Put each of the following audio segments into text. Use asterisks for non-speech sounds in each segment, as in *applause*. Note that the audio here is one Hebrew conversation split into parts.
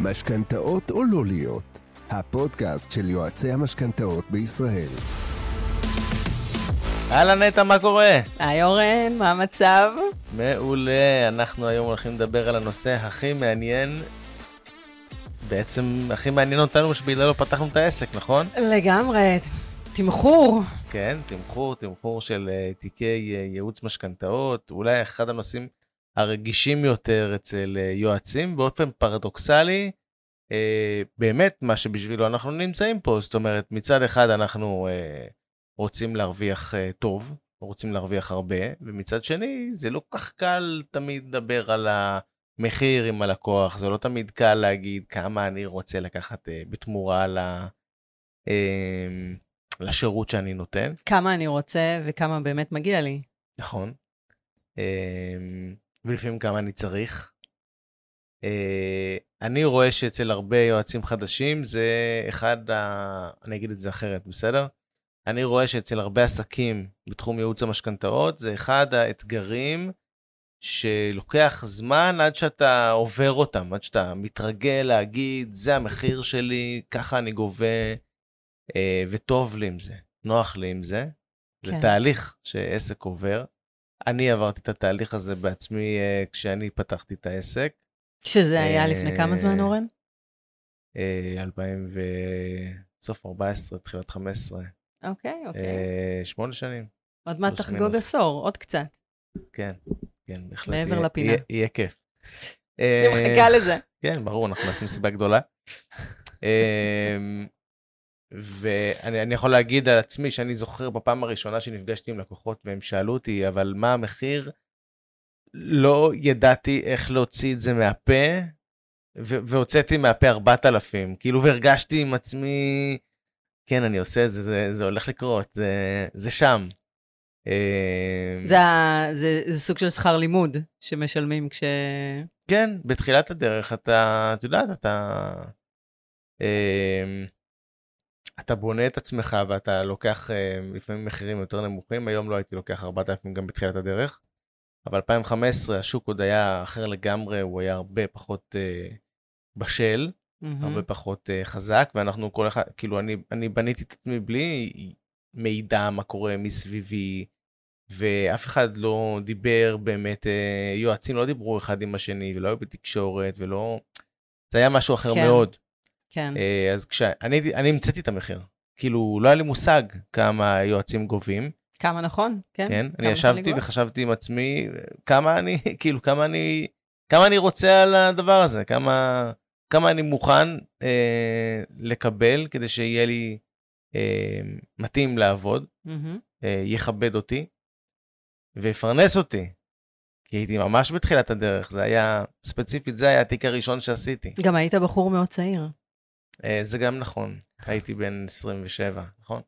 משכנתאות או לא להיות, הפודקאסט של יועצי המשכנתאות בישראל. אהלן נטע, מה קורה? היי אורן, מה המצב? מעולה, אנחנו היום הולכים לדבר על הנושא הכי מעניין, בעצם הכי מעניין אותנו שבגללו פתחנו את העסק, נכון? לגמרי, תמחור. כן, תמחור, תמחור של uh, תיקי uh, ייעוץ משכנתאות, אולי אחד הנושאים הרגישים יותר אצל uh, יועצים, באופן פרדוקסלי, uh, באמת מה שבשבילו אנחנו נמצאים פה, זאת אומרת, מצד אחד אנחנו uh, רוצים להרוויח uh, טוב, רוצים להרוויח הרבה, ומצד שני, זה לא כך קל תמיד לדבר על המחיר עם הלקוח, זה לא תמיד קל להגיד כמה אני רוצה לקחת uh, בתמורה ל... Uh, לשירות שאני נותן. כמה אני רוצה וכמה באמת מגיע לי. נכון. ולפעמים כמה אני צריך. אה, אני רואה שאצל הרבה יועצים חדשים זה אחד ה... אני אגיד את זה אחרת, בסדר? אני רואה שאצל הרבה עסקים בתחום ייעוץ המשכנתאות זה אחד האתגרים שלוקח זמן עד שאתה עובר אותם, עד שאתה מתרגל להגיד, זה המחיר שלי, ככה אני גובה. אה, וטוב לי עם זה, נוח לי עם זה. כן. זה תהליך שעסק עובר. אני עברתי את התהליך הזה בעצמי אה, כשאני פתחתי את העסק. שזה היה לפני כמה זמן, אורן? 2000 ו... סוף 14, תחילת 15. אוקיי, אוקיי. שמונה שנים. עוד מעט תחגוג עשור, עוד קצת. כן, כן, בהחלט. מעבר לפינה. יהיה כיף. אני מחכה לזה. כן, ברור, אנחנו נעשה מסיבה גדולה. *laughs* ואני יכול להגיד על עצמי שאני זוכר בפעם הראשונה שנפגשתי עם לקוחות והם שאלו אותי, אבל מה המחיר? לא ידעתי איך להוציא את זה מהפה, והוצאתי מהפה 4,000, כאילו, והרגשתי עם עצמי, כן, אני עושה את זה, זה, זה הולך לקרות, זה, זה שם. זה, זה, זה סוג של שכר לימוד שמשלמים כש... כן, בתחילת הדרך אתה, את יודעת, אתה... אתה בונה את עצמך ואתה לוקח uh, לפעמים מחירים יותר נמוכים, היום לא הייתי לוקח 4,000 גם בתחילת הדרך, אבל 2015 השוק עוד היה אחר לגמרי, הוא היה הרבה פחות uh, בשל, mm-hmm. הרבה פחות uh, חזק, ואנחנו כל אחד, כאילו אני, אני בניתי את עצמי בלי מידע מה קורה מסביבי, ואף אחד לא דיבר באמת, uh, יועצים לא דיברו אחד עם השני, ולא היו בתקשורת, ולא... זה היה משהו אחר כן. מאוד. כן. אה, אז כשאני אני המצאתי את המחיר, כאילו לא היה לי מושג כמה יועצים גובים. כמה נכון, כן. כן, אני ישבתי וחשבתי עם עצמי, כמה אני, *laughs* כאילו, כמה אני, כמה אני רוצה על הדבר הזה, כמה, כמה אני מוכן אה, לקבל כדי שיהיה לי אה, מתאים לעבוד, mm-hmm. אה, יכבד אותי ויפרנס אותי. כי הייתי ממש בתחילת הדרך, זה היה, ספציפית זה היה התיק הראשון שעשיתי. גם היית בחור מאוד צעיר. אה, זה גם נכון, הייתי בן 27, נכון?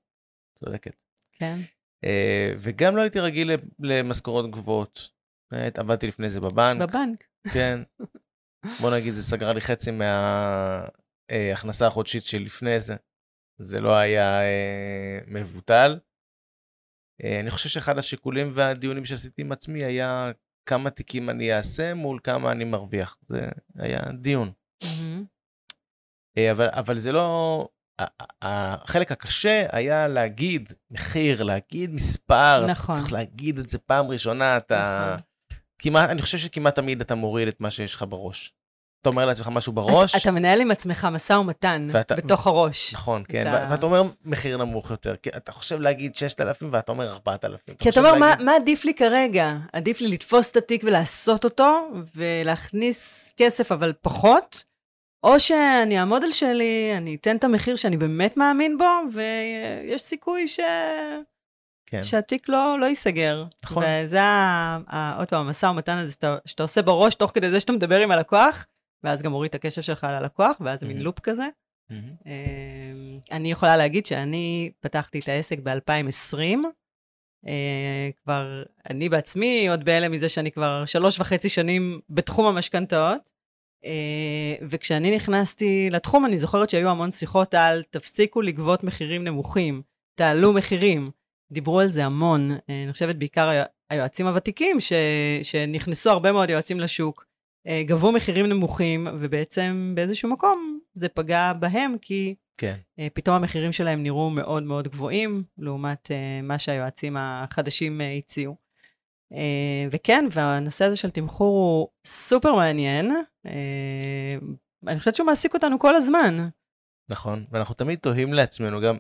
צודקת. כן. אה, וגם לא הייתי רגיל למשכורות גבוהות. עבדתי לפני זה בבנק. בבנק. כן. *laughs* בוא נגיד, זה סגרה לי חצי מההכנסה החודשית שלפני זה. זה לא היה מבוטל. אני חושב שאחד השיקולים והדיונים שעשיתי עם עצמי היה כמה תיקים אני אעשה מול כמה אני מרוויח. זה היה דיון. Mm-hmm. אה, אבל, אבל זה לא... החלק הקשה היה להגיד מחיר, להגיד מספר, נכון. צריך להגיד את זה פעם ראשונה, אתה... נכון. כמעט, אני חושב שכמעט תמיד אתה מוריד את מה שיש לך בראש. אתה אומר לעצמך משהו בראש. אתה מנהל עם עצמך משא ומתן ואתה, בתוך הראש. נכון, כן, אתה... ואתה אומר מחיר נמוך יותר. כי אתה חושב להגיד 6,000 ואתה אומר 4,000. כי אתה אומר, להגיד... מה, מה עדיף לי כרגע? עדיף לי לתפוס את התיק ולעשות אותו, ולהכניס כסף, אבל פחות, או שאני אעמוד על שלי, אני אתן את המחיר שאני באמת מאמין בו, ויש סיכוי ש... כן. שהתיק לא, לא ייסגר. נכון. וזה, עוד פעם, המשא ומתן הזה שאתה, שאתה עושה בראש תוך כדי זה שאתה מדבר עם הלקוח, ואז גם מוריד את הקשב שלך על הלקוח, ואז זה mm-hmm. מין לופ כזה. Mm-hmm. אני יכולה להגיד שאני פתחתי את העסק ב-2020. אה, כבר, אני בעצמי עוד בהלם מזה שאני כבר שלוש וחצי שנים בתחום המשכנתאות. Uh, וכשאני נכנסתי לתחום, אני זוכרת שהיו המון שיחות על תפסיקו לגבות מחירים נמוכים, תעלו מחירים. דיברו על זה המון. Uh, אני חושבת בעיקר היועצים הוותיקים, ש, שנכנסו הרבה מאוד יועצים לשוק, אה, גבו מחירים נמוכים, ובעצם באיזשהו מקום זה פגע בהם, כי כן. אה, פתאום המחירים שלהם נראו מאוד מאוד גבוהים, לעומת אה, מה שהיועצים החדשים אה, הציעו. אה, וכן, והנושא הזה של תמחור הוא סופר מעניין. אה, אני חושבת שהוא מעסיק אותנו כל הזמן. נכון, ואנחנו תמיד תוהים לעצמנו גם,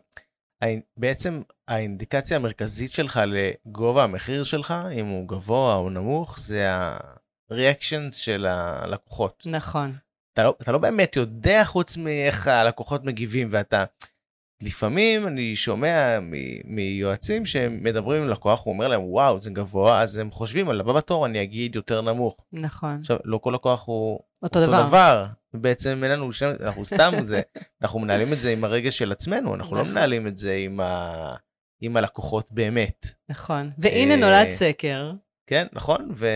בעצם האינדיקציה המרכזית שלך לגובה המחיר שלך, אם הוא גבוה או נמוך, זה ה-reactions של הלקוחות. נכון. אתה לא, אתה לא באמת יודע חוץ מאיך הלקוחות מגיבים, ואתה... לפעמים אני שומע מ- מיועצים שמדברים עם לקוח, הוא אומר להם, וואו, זה גבוה, אז הם חושבים, על הבא בתור אני אגיד יותר נמוך. נכון. עכשיו, לא כל לקוח הוא אותו דבר. דבר. בעצם אין לנו שם, אנחנו סתם זה, אנחנו מנהלים את זה עם הרגש של עצמנו, אנחנו לא נכון. מנהלים את זה עם, ה... עם הלקוחות באמת. נכון. והנה אה, נולד סקר. כן, נכון? ו...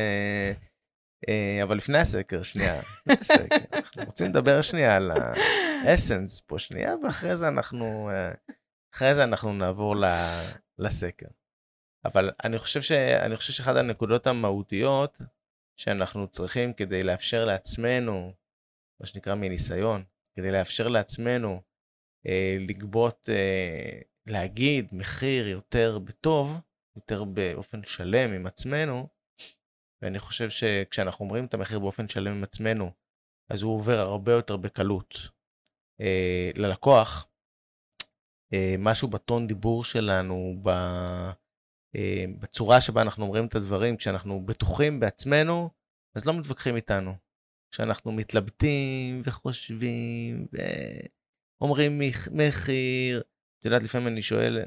אה, אבל לפני הסקר, שנייה. אנחנו רוצים לדבר שנייה על האסנס פה שנייה, ואחרי זה אנחנו, אה, אחרי זה אנחנו נעבור לסקר. אבל אני חושב, ש... אני חושב שאחת הנקודות המהותיות שאנחנו צריכים כדי לאפשר לעצמנו, מה שנקרא מניסיון, כדי לאפשר לעצמנו אה, לגבות, אה, להגיד מחיר יותר בטוב, יותר באופן שלם עם עצמנו, ואני חושב שכשאנחנו אומרים את המחיר באופן שלם עם עצמנו, אז הוא עובר הרבה יותר בקלות אה, ללקוח. אה, משהו בטון דיבור שלנו, ב, אה, בצורה שבה אנחנו אומרים את הדברים, כשאנחנו בטוחים בעצמנו, אז לא מתווכחים איתנו. כשאנחנו מתלבטים וחושבים ואומרים מח- מחיר, את יודעת, לפעמים אני שואל,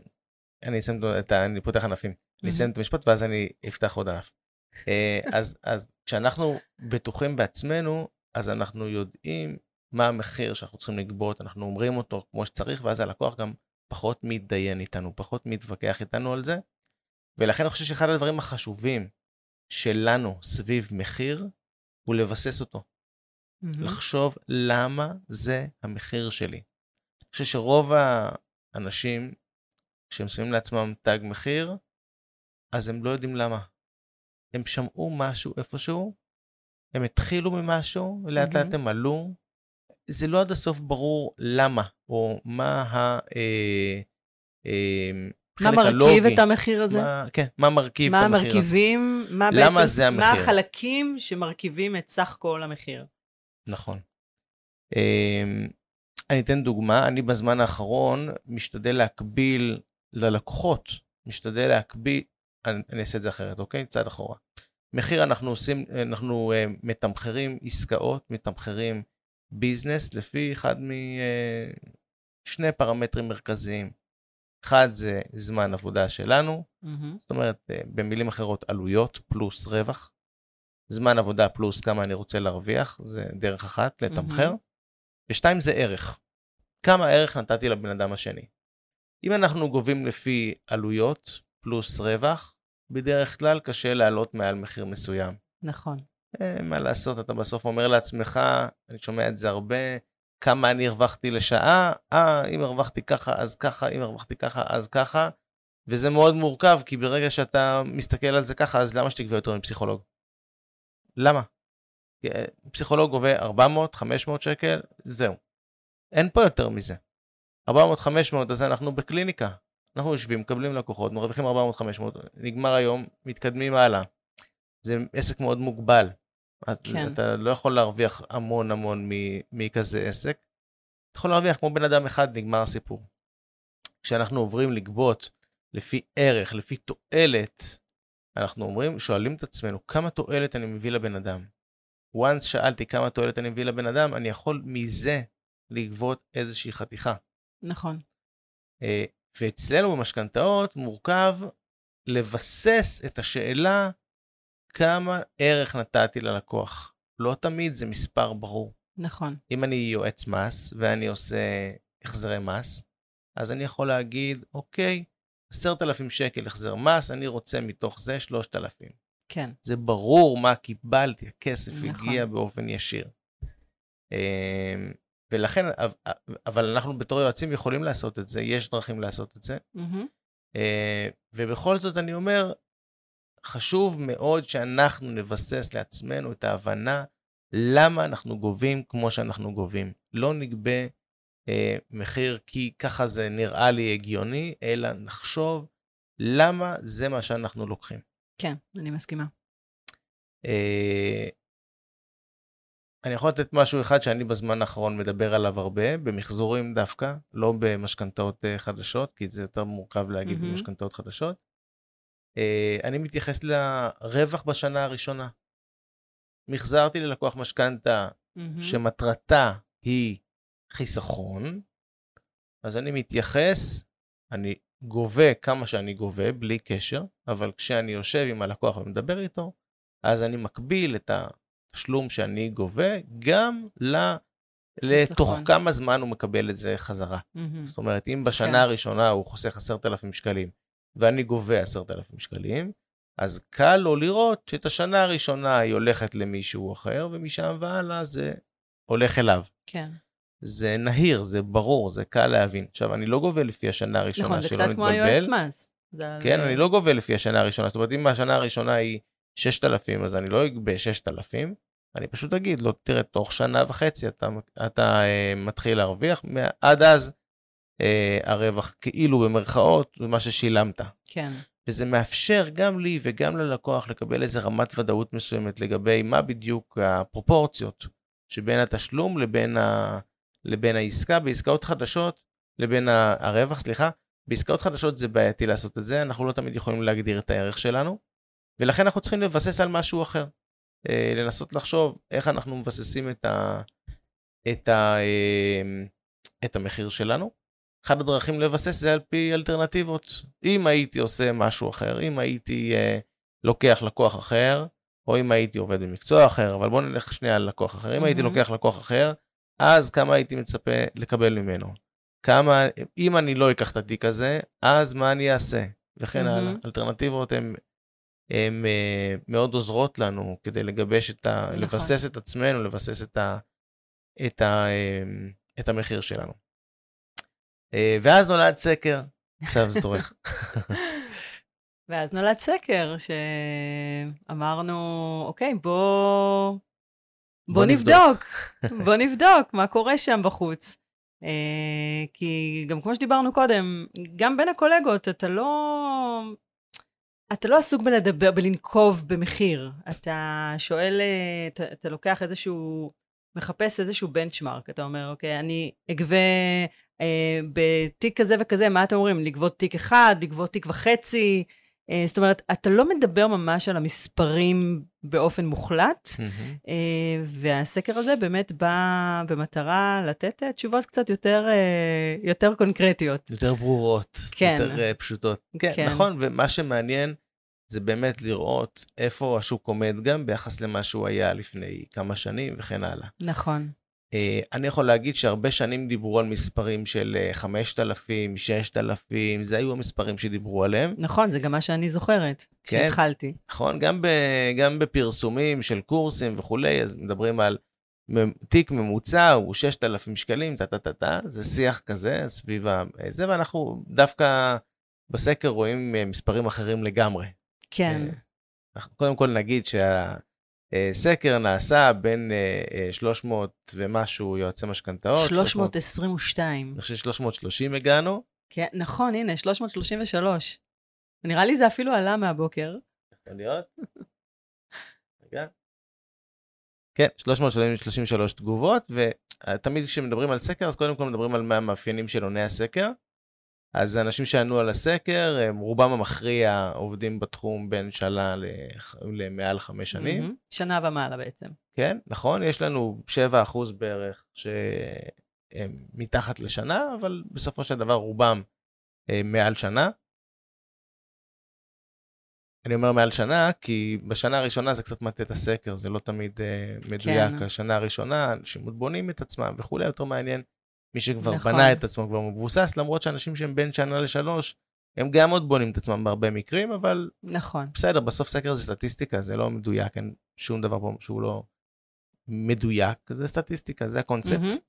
אני אסיים את ה... אני פותח ענפים. אני אסיים את המשפט ואז אני אפתח עוד ענף. אה, אז, אז כשאנחנו בטוחים בעצמנו, אז אנחנו יודעים מה המחיר שאנחנו צריכים לגבות, אנחנו אומרים אותו כמו שצריך, ואז הלקוח גם פחות מתדיין איתנו, פחות מתווכח איתנו על זה. ולכן אני חושב שאחד הדברים החשובים שלנו סביב מחיר, הוא לבסס אותו. מהמם. לחשוב למה זה המחיר שלי. אני חושב שרוב האנשים, כשהם שמים לעצמם תג מחיר, אז הם לא יודעים למה. הם שמעו משהו איפשהו, הם התחילו ממשהו, לאט מהמם. הם עלו. זה לא עד הסוף ברור למה, או מה ה... אה, אה, מה מרכיב. את המחיר הזה? מה, כן, מה מרכיב מה את המחיר הזה. המרכיבים, מה למה בעצם, זה מה המחיר? החלקים שמרכיבים את סך כל המחיר. נכון. אמ, אני אתן דוגמה, אני בזמן האחרון משתדל להקביל ללקוחות, משתדל להקביל, אני, אני אעשה את זה אחרת, אוקיי? צעד אחורה. מחיר אנחנו עושים, אנחנו uh, מתמחרים עסקאות, מתמחרים ביזנס לפי אחד משני פרמטרים מרכזיים. אחד זה זמן עבודה שלנו, מהמם. זאת אומרת, אה, במילים אחרות, עלויות פלוס רווח. זמן עבודה פלוס כמה אני רוצה להרוויח, זה דרך אחת לתמחר. מהמם. ושתיים זה ערך. כמה ערך נתתי לבן אדם השני. אם אנחנו גובים לפי עלויות פלוס רווח, בדרך כלל קשה לעלות מעל מחיר מסוים. נכון. אה, מה לעשות, אתה בסוף אומר לעצמך, אני שומע את זה הרבה, כמה אני הרווחתי לשעה, אה, אם הרווחתי ככה, אז ככה, אם הרווחתי ככה, אז ככה, וזה מאוד מורכב, כי ברגע שאתה מסתכל על זה ככה, אז למה שתגבה יותר מפסיכולוג? למה? אה, פסיכולוג גובה 400, 500 שקל, זהו. אין פה יותר מזה. 400, 500, אז אנחנו בקליניקה. אנחנו יושבים, מקבלים לקוחות, מרוויחים 400, 500, נגמר היום, מתקדמים הלאה. זה עסק מאוד מוגבל. את- כן. אתה לא יכול להרוויח המון המון מכזה עסק. אתה יכול להרוויח כמו בן אדם אחד, נגמר הסיפור. כשאנחנו עוברים לגבות לפי ערך, לפי תועלת, אנחנו אומרים, שואלים את עצמנו, כמה תועלת אני מביא לבן אדם? once שאלתי כמה תועלת אני מביא לבן אדם, אני יכול מזה לגבות איזושהי חתיכה. נכון. ואצלנו במשכנתאות מורכב לבסס את השאלה כמה ערך נתתי ללקוח. לא תמיד זה מספר ברור. נכון. אם אני יועץ מס ואני עושה החזרי מס, אז אני יכול להגיד, אוקיי, עשרת אלפים שקל החזר מס, אני רוצה מתוך זה שלושת אלפים. כן. זה ברור מה קיבלתי, הכסף נכון. הגיע באופן ישיר. ולכן, אבל אנחנו בתור יועצים יכולים לעשות את זה, יש דרכים לעשות את זה. אה, ובכל זאת אני אומר, חשוב מאוד שאנחנו נבסס לעצמנו את ההבנה למה אנחנו גובים כמו שאנחנו גובים. לא נגבה אה, מחיר כי ככה זה נראה לי הגיוני, אלא נחשוב למה זה מה שאנחנו לוקחים. כן, אני מסכימה. אה, אני יכול לתת משהו אחד שאני בזמן האחרון מדבר עליו הרבה, במחזורים דווקא, לא במשכנתאות אה, חדשות, כי זה יותר מורכב להגיד mm-hmm. במשכנתאות חדשות. אה, אני מתייחס לרווח בשנה הראשונה. מחזרתי ללקוח משכנתה mm-hmm. שמטרתה היא חיסכון, אז אני מתייחס, אני גובה כמה שאני גובה, בלי קשר, אבל כשאני יושב עם הלקוח ומדבר איתו, אז אני מקביל את התשלום שאני גובה גם ל... לתוך כמה זמן הוא מקבל את זה חזרה. Mm-hmm. זאת אומרת, אם בשנה כן. הראשונה הוא חוסך 10,000 שקלים, ואני גובה 10,000 שקלים, אז קל לו לראות שאת השנה הראשונה היא הולכת למישהו אחר, ומשם והלאה זה הולך אליו. כן. זה נהיר, זה ברור, זה קל להבין. עכשיו, אני לא גובה לפי השנה הראשונה, נכון, שלא נתבלבל. נכון, זה קצת כמו היועץ מס. כן, אני לא גובה לפי השנה הראשונה. זאת אומרת, אם השנה הראשונה היא 6,000, אז אני לא אגבה 6,000, אני פשוט אגיד לו, תראה, תוך שנה וחצי אתה, אתה אה, מתחיל להרוויח, עד אז אה, הרווח כאילו במרכאות, זה מה ששילמת. כן. וזה מאפשר גם לי וגם ללקוח לקבל איזה רמת ודאות מסוימת לגבי מה בדיוק הפרופורציות שבין התשלום לבין, ה... לבין העסקה. בעסקאות חדשות, לבין הרווח, סליחה, בעסקאות חדשות זה בעייתי לעשות את זה, אנחנו לא תמיד יכולים להגדיר את הערך שלנו, ולכן אנחנו צריכים לבסס על משהו אחר. אה, לנסות לחשוב איך אנחנו מבססים את, ה... את, ה... אה, את המחיר שלנו. אחת הדרכים לבסס זה על פי אלטרנטיבות. אם הייתי עושה משהו אחר, אם הייתי אה, לוקח לקוח אחר, או אם הייתי עובד במקצוע אחר, אבל בואו נלך שנייה על לקוח אחר. אם. הייתי לוקח לקוח אחר, אז כמה הייתי מצפה לקבל ממנו? כמה, אם אני לא אקח את התיק הזה, אז מה אני אעשה? וכן mm-hmm. הלאה. אלטרנטיבות הן הן uh, מאוד עוזרות לנו כדי לגבש את ה... נכון. לבסס את עצמנו, לבסס את, ה, את, ה, uh, את המחיר שלנו. Uh, ואז נולד סקר, עכשיו זה תורך. *laughs* ואז נולד סקר, שאמרנו, אוקיי, בוא, בוא, בוא נבדוק, *laughs* בוא נבדוק מה קורה שם בחוץ. כי גם כמו שדיברנו קודם, גם בין הקולגות, אתה לא... אתה לא עסוק בלדבר, בלנקוב במחיר. אתה שואל, אתה, אתה לוקח איזשהו, מחפש איזשהו בנצ'מארק. אתה אומר, אוקיי, אני אגבה אה, בתיק כזה וכזה, מה אתם אומרים? לגבות תיק אחד, לגבות תיק וחצי? אה, זאת אומרת, אתה לא מדבר ממש על המספרים באופן מוחלט, mm-hmm. והסקר הזה באמת בא במטרה לתת אה, תשובות קצת יותר, יותר קונקרטיות. יותר ברורות, כן. יותר פשוטות. כן, כן, נכון, ומה שמעניין זה באמת לראות איפה השוק עומד גם ביחס למה שהוא היה לפני כמה שנים וכן הלאה. נכון. Uh, אני יכול להגיד שהרבה שנים דיברו על מספרים של 5,000, אה, 6,000, זה היו המספרים שדיברו עליהם. נכון, זה גם מה שאני זוכרת, כן, כשהתחלתי. נכון, גם, ב, גם בפרסומים של קורסים וכולי, אז מדברים על תיק ממוצע הוא 6,000 שקלים, טה-טה-טה-טה, זה שיח כזה סביב זה, ואנחנו דווקא בסקר רואים מספרים אחרים לגמרי. כן. Uh, קודם כל נגיד שה... אה, סקר נעשה בין 300 אה, אה, ומשהו יועצי משכנתאות. 322. אני חושב 330 הגענו. כן, נכון, הנה, 333. נראה לי זה אפילו עלה מהבוקר. יכול להיות. *laughs* רגע. כן, 333 תגובות, ותמיד כשמדברים על סקר, אז קודם כל מדברים על מה המאפיינים של עוני הסקר. אז האנשים שענו על הסקר, הם רובם המכריע עובדים בתחום בין שנה למעל חמש שנים. Mm-hmm. שנה ומעלה בעצם. כן, נכון, יש לנו 7% בערך שהם מתחת לשנה, אבל בסופו של דבר רובם אה, מעל שנה. אני אומר מעל שנה, כי בשנה הראשונה זה קצת מטה את הסקר, זה לא תמיד uh, מדויק. כן. השנה הראשונה, אנשים עוד בונים את עצמם וכולי, יותר מעניין מי שכבר נכון. בנה את עצמו כבר מבוסס, למרות שאנשים שהם בין שנה לשלוש, הם גם עוד בונים את עצמם בהרבה מקרים, אבל... נכון. בסדר, בסוף סקר זה סטטיסטיקה, זה לא מדויק, אין שום דבר פה שהוא לא מדויק, זה סטטיסטיקה, זה הקונספט. Mm-hmm.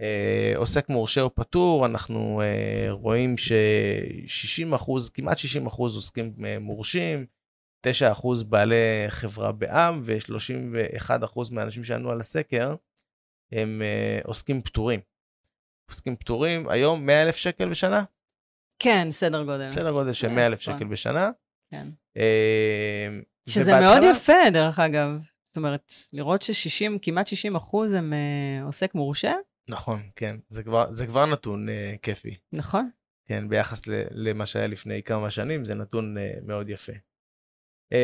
אה, עוסק מורשה או פטור, אנחנו אה, רואים ש-60 אחוז, כמעט 60 אחוז עוסקים אה, מורשים, 9% בעלי חברה בע"מ ו-31% מהאנשים שענו על הסקר הם uh, עוסקים פטורים. עוסקים פטורים, היום 100 אלף שקל בשנה? כן, סדר גודל. סדר גודל של 100 אלף שקל בשנה. כן. Uh, שזה מאוד יפה, דרך אגב. זאת אומרת, לראות ש-60, כמעט 60 אחוז הם uh, עוסק מורשה? נכון, כן. זה כבר, זה כבר נתון uh, כיפי. נכון. כן, ביחס למה שהיה לפני כמה שנים, זה נתון uh, מאוד יפה. Uh,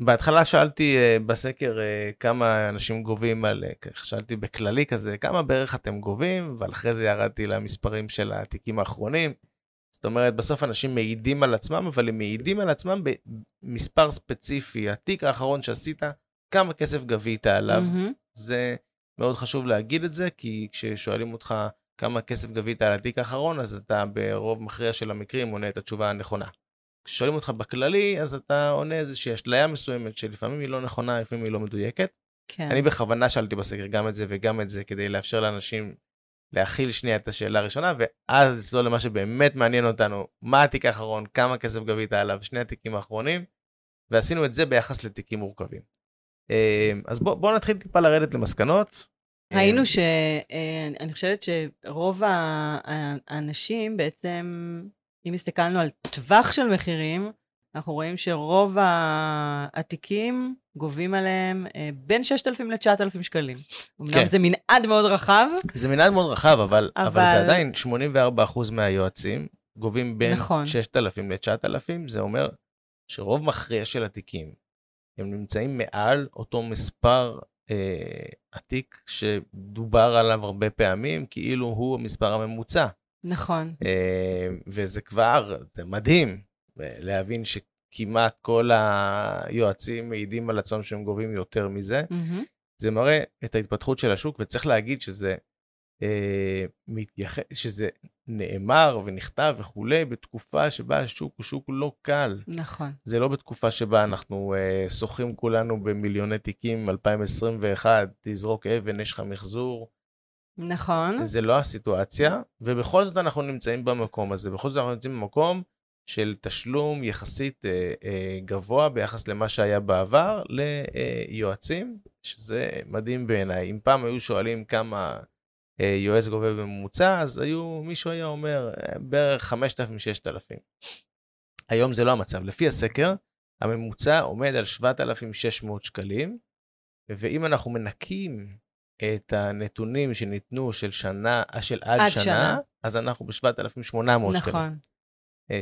בהתחלה שאלתי uh, בסקר uh, כמה אנשים גובים על, uh, שאלתי בכללי כזה, כמה בערך אתם גובים, אבל אחרי זה ירדתי למספרים של התיקים האחרונים. זאת אומרת, בסוף אנשים מעידים על עצמם, אבל הם מעידים על עצמם במספר ספציפי. התיק האחרון שעשית, כמה כסף גבית עליו. Mm-hmm. זה מאוד חשוב להגיד את זה, כי כששואלים אותך כמה כסף גבית על התיק האחרון, אז אתה ברוב מכריע של המקרים עונה את התשובה הנכונה. כששואלים אותך בכללי, אז אתה עונה איזושהי אשליה מסוימת, שלפעמים היא לא נכונה, לפעמים היא לא מדויקת. כן. אני בכוונה שאלתי בסקר גם את זה וגם את זה, כדי לאפשר לאנשים להכיל שנייה את השאלה הראשונה, ואז לצלול למה שבאמת מעניין אותנו, מה התיק האחרון, כמה כסף גבית עליו, שני התיקים האחרונים, ועשינו את זה ביחס לתיקים מורכבים. אה, אז בואו בוא נתחיל טיפה לרדת למסקנות. ראינו אה, ש... אה, אני חושבת שרוב האנשים בעצם, אם הסתכלנו על טווח של מחירים, אנחנו רואים שרוב התיקים גובים עליהם בין 6,000 ל-9,000 שקלים. אמנם כן. זה מנעד מאוד רחב. זה מנעד מאוד רחב, אבל, אבל... אבל זה עדיין 84% מהיועצים גובים בין נכון. 6,000 ל-9,000, זה אומר שרוב מכריע של התיקים הם נמצאים מעל אותו מספר אה, התיק שדובר עליו הרבה פעמים, כאילו הוא המספר הממוצע. נכון. אה, וזה כבר, זה מדהים להבין שכמעט כל היועצים מעידים על עצמם שהם גובים יותר מזה. Mm-hmm. זה מראה את ההתפתחות של השוק, וצריך להגיד שזה אה. שזה נאמר ונכתב וכולי בתקופה שבה השוק הוא שוק לא קל. נכון. זה לא בתקופה שבה אנחנו אה, שוחים כולנו במיליוני תיקים 2021, תזרוק אבן, יש לך מחזור. נכון. זה לא הסיטואציה, ובכל זאת אנחנו נמצאים במקום הזה. בכל זאת אנחנו נמצאים במקום של תשלום יחסית אה, אה, גבוה ביחס למה שהיה בעבר ליועצים, שזה מדהים בעיניי. אם פעם היו שואלים כמה אה, יועץ גובה בממוצע, אז היו, מישהו היה אומר אה, בערך 5,000-6,000. היום זה לא המצב. לפי הסקר, הממוצע עומד על 7,600 שקלים, ואם אנחנו מנקים את הנתונים שניתנו של שנה, של עד, עד שנה, שנה, אז אנחנו ב-7,800 נכון. שקלים. נכון.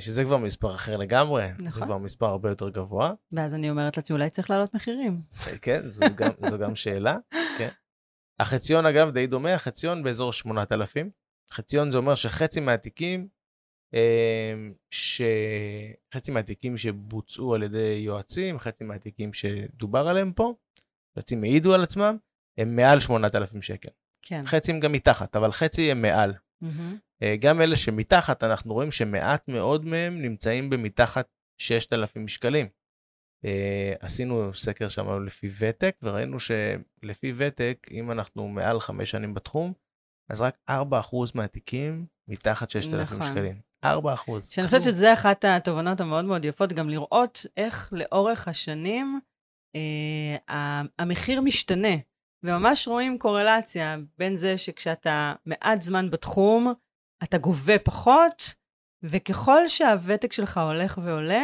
שזה כבר מספר אחר לגמרי, נכון. זה כבר מספר הרבה יותר גבוה. ואז אני אומרת לעצמי, אולי צריך להעלות מחירים. כן, זו גם, זו גם שאלה, כן. החציון אגב די דומה, החציון באזור 8,000. חציון זה אומר שחצי מהתיקים, אמ, ש... חצי מהתיקים שבוצעו על ידי יועצים, חצי מהתיקים שדובר עליהם פה, יועצים העידו על עצמם, הם מעל 8,000 שקל. כן. חצי הם גם מתחת, אבל חצי הם מעל. Mm-hmm. גם אלה שמתחת, אנחנו רואים שמעט מאוד מהם נמצאים במתחת 6,000 שקלים. Uh, עשינו סקר שם לפי ותק, וראינו שלפי ותק, אם אנחנו מעל חמש שנים בתחום, אז רק 4% מהתיקים מתחת 6,000 נכון. שקלים. 4%. שאני חושבת שזה אחת התובנות המאוד מאוד יפות, גם לראות איך לאורך השנים uh, המחיר משתנה. וממש רואים קורלציה בין זה שכשאתה מעט זמן בתחום, אתה גובה פחות, וככל שהוותק שלך הולך ועולה,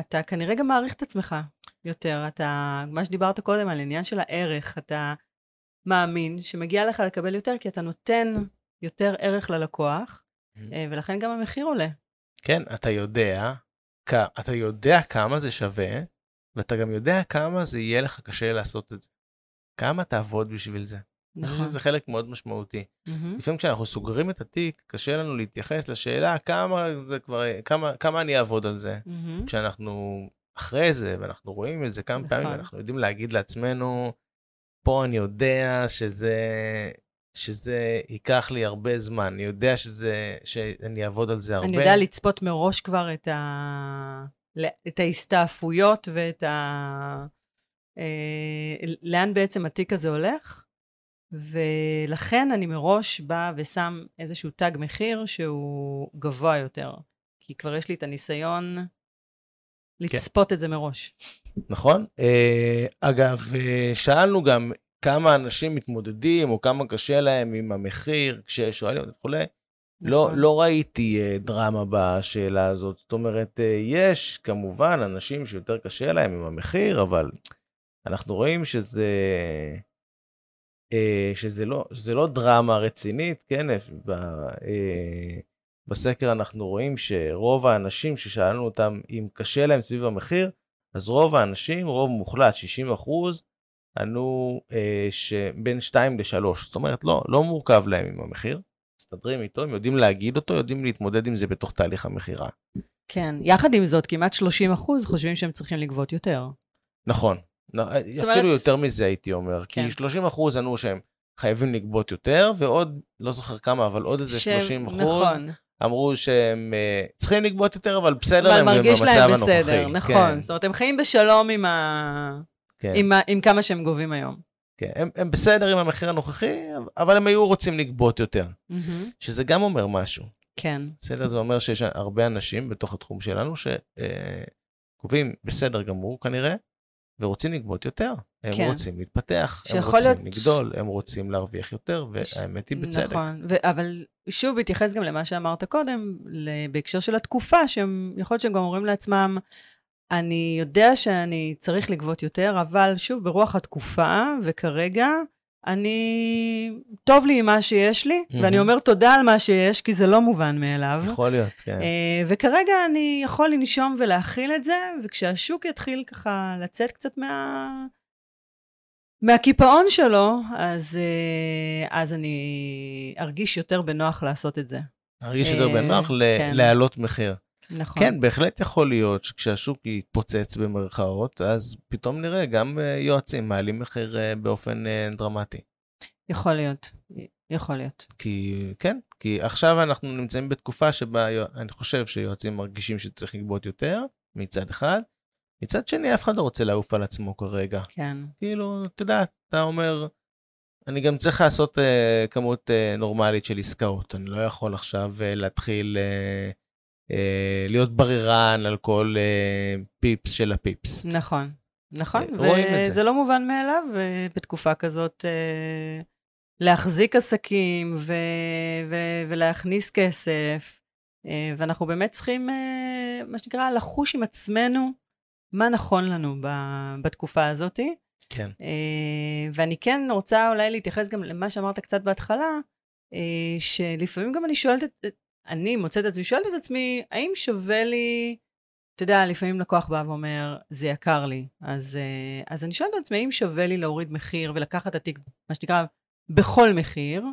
אתה כנראה גם מעריך את עצמך יותר. אתה, מה שדיברת קודם על עניין של הערך, אתה מאמין שמגיע לך לקבל יותר, כי אתה נותן יותר ערך ללקוח, mm-hmm. ולכן גם המחיר עולה. כן, אתה יודע, אתה יודע כמה זה שווה, ואתה גם יודע כמה זה יהיה לך קשה לעשות את זה. כמה תעבוד בשביל זה. נכון. זה חלק מאוד משמעותי. Mm-hmm. לפעמים כשאנחנו סוגרים את התיק, קשה לנו להתייחס לשאלה כמה זה כבר, כמה, כמה אני אעבוד על זה. Mm-hmm. כשאנחנו אחרי זה, ואנחנו רואים את זה כמה נכון. פעמים, אנחנו יודעים להגיד לעצמנו, פה אני יודע שזה, שזה ייקח לי הרבה זמן, אני יודע שזה, שאני אעבוד על זה הרבה. אני יודע לצפות מראש כבר את, ה... את ההסתעפויות ואת ה... אה, לאן בעצם התיק הזה הולך, ולכן אני מראש באה ושם איזשהו תג מחיר שהוא גבוה יותר. כי כבר יש לי את הניסיון לצפות את זה מראש. נכון. אה, אגב, אה, שאלנו גם כמה אנשים מתמודדים, או כמה קשה להם עם המחיר, כששואלים וכולי. לא, נכון. לא ראיתי אה, דרמה בשאלה הזאת. זאת אומרת, יש כמובן אנשים שיותר קשה להם עם המחיר, אבל אנחנו רואים שזה, אה, שזה לא, שזה לא דרמה רצינית, כן? ב, אה, בסקר אנחנו רואים שרוב האנשים ששאלנו אותם אם קשה להם סביב המחיר, אז רוב האנשים, רוב מוחלט, 60 אחוז, ענו אה, שבין 2 ל-3. זאת אומרת, לא, לא מורכב להם עם המחיר. מסתדרים איתו, הם יודעים להגיד אותו, יודעים להתמודד עם זה בתוך תהליך המכירה. כן, יחד עם זאת, כמעט 30 אחוז חושבים שהם צריכים לגבות יותר. נכון. נ- אפילו אומרת- יותר מזה הייתי אומר, כן. כי 30 אחוז ענו שהם חייבים לגבות יותר, ועוד, לא זוכר כמה, אבל עוד איזה שהם- 30 אחוז נכון, אמרו שהם אה, צריכים לגבות יותר, אבל בסדר אבל להם גם מרגיש במצב להם הנוכחי. בסדר, נכון. כן, זאת אומרת, הם חיים בשלום עם, ה... כן, עם, ה... עם כמה שהם גובים היום. כן. הם, הם בסדר עם המחיר הנוכחי, אבל הם היו רוצים לגבות יותר, מהמם. שזה גם אומר משהו. כן, בסדר? זה אומר שיש הרבה אנשים בתוך התחום שלנו שגובים בסדר גמור כנראה, ורוצים לגבות יותר. הם כן. רוצים להתפתח, הם רוצים להיות- לגדול, הם רוצים להרוויח יותר, והאמת היא בצדק. נכון, ו- אבל שוב, בהתייחס גם למה שאמרת קודם, בהקשר של התקופה, שהם, יכול להיות שהם גם אומרים לעצמם, אני יודע שאני צריך לגבות יותר, אבל שוב, ברוח התקופה, וכרגע, אני, טוב לי עם מה שיש לי, מהמם. ואני אומר תודה על מה שיש, כי זה לא מובן מאליו. יכול להיות, כן. אה, וכרגע אני יכול לנשום ולהכיל את זה, וכשהשוק יתחיל ככה לצאת קצת מה... מהקיפאון שלו, אז, אה, אז אני ארגיש יותר בנוח לעשות את זה. הרגיש יותר אה, בנוח ל- כן. להעלות מחיר. נכון. כן, בהחלט יכול להיות שכשהשוק יתפוצץ במרכאות, אז פתאום נראה גם אה, יועצים מעלים מחיר אה, באופן אה, דרמטי. יכול להיות, יכול להיות. כי כן, כי עכשיו אנחנו נמצאים בתקופה שבה אני חושב שיועצים מרגישים שצריך לגבות יותר, מצד אחד. מצד שני, אף אחד לא רוצה לעוף על עצמו כרגע. כן, כאילו, אתה יודע, אתה אומר, אני גם צריך לעשות uh, כמות uh, נורמלית של עסקאות. אני לא יכול עכשיו uh, להתחיל uh, להיות בררן על כל uh, פיפס של הפיפס. נכון. נכון, אה, רואים את זה. וזה לא מובן מאליו אה, בתקופה כזאת אה, להחזיק עסקים ו- ו- ולהכניס כסף, אה, ואנחנו באמת צריכים, אה, מה שנקרא, לחוש עם עצמנו מה נכון לנו בתקופה הזאת. כן. אה, ואני כן רוצה אולי להתייחס גם למה שאמרת קצת בהתחלה, אה, שלפעמים גם אני שואלת, את- אני מוצאת את עצמי, שואלת את עצמי, האם שווה לי, אתה יודע, לפעמים לקוח בא ואומר, זה יקר לי, אז, אה, אז אני שואלת את עצמי, האם שווה לי להוריד מחיר ולקחת את התיק, מה שנקרא, בכל מחיר,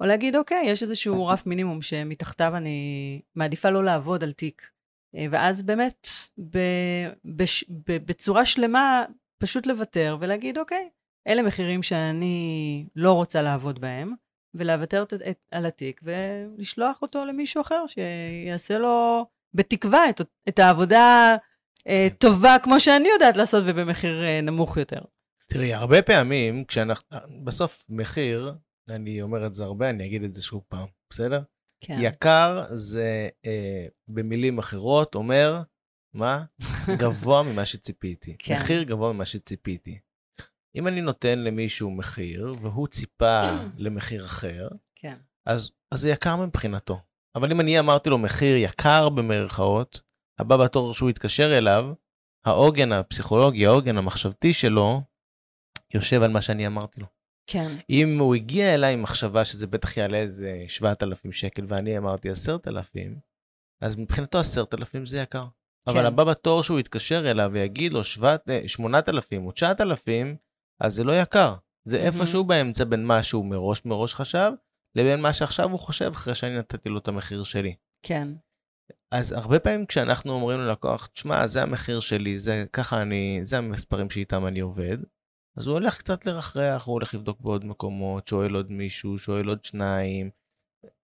או להגיד, אוקיי, יש איזשהו רף מינימום שמתחתיו אני מעדיפה לא לעבוד על תיק. אה, ואז באמת, ב, בש, ב, בצורה שלמה, פשוט לוותר ולהגיד, אוקיי, אלה מחירים שאני לא רוצה לעבוד בהם, ולוותר את, את, על התיק ולשלוח אותו למישהו אחר שיעשה לו, בתקווה, את, את העבודה אה, טובה כמו שאני יודעת לעשות ובמחיר אה, נמוך יותר. תראי, הרבה פעמים כשאנחנו, בסוף מחיר, אני אומר את זה הרבה, אני אגיד את זה שוב פעם, בסדר? כן. יקר זה אה, במילים אחרות אומר, מה? *laughs* גבוה ממה שציפיתי. כן. מחיר גבוה ממה שציפיתי. אם אני נותן למישהו מחיר והוא ציפה *coughs* למחיר אחר, כן. אז, אז זה יקר מבחינתו. אבל אם אני אמרתי לו מחיר יקר במרכאות, הבא בתור שהוא יתקשר אליו, העוגן הפסיכולוגי, העוגן המחשבתי שלו, יושב על מה שאני אמרתי לו. כן. אם הוא הגיע אליי עם מחשבה שזה בטח יעלה איזה 7,000 שקל ואני אמרתי 10,000, אז מבחינתו 10,000 זה יקר. אבל כן. הבא בתור שהוא יתקשר אליו ויגיד לו 8,000 או 9,000, אז זה לא יקר. זה מהמם. איפשהו באמצע בין מה שהוא מראש מראש חשב, לבין מה שעכשיו הוא חושב אחרי שאני נתתי לו את המחיר שלי. כן. אז הרבה פעמים כשאנחנו אומרים ללקוח, תשמע, זה המחיר שלי, זה ככה אני, זה המספרים שאיתם אני עובד, אז הוא הולך קצת לרחרח, הוא הולך לבדוק בעוד מקומות, שואל עוד מישהו, שואל עוד שניים,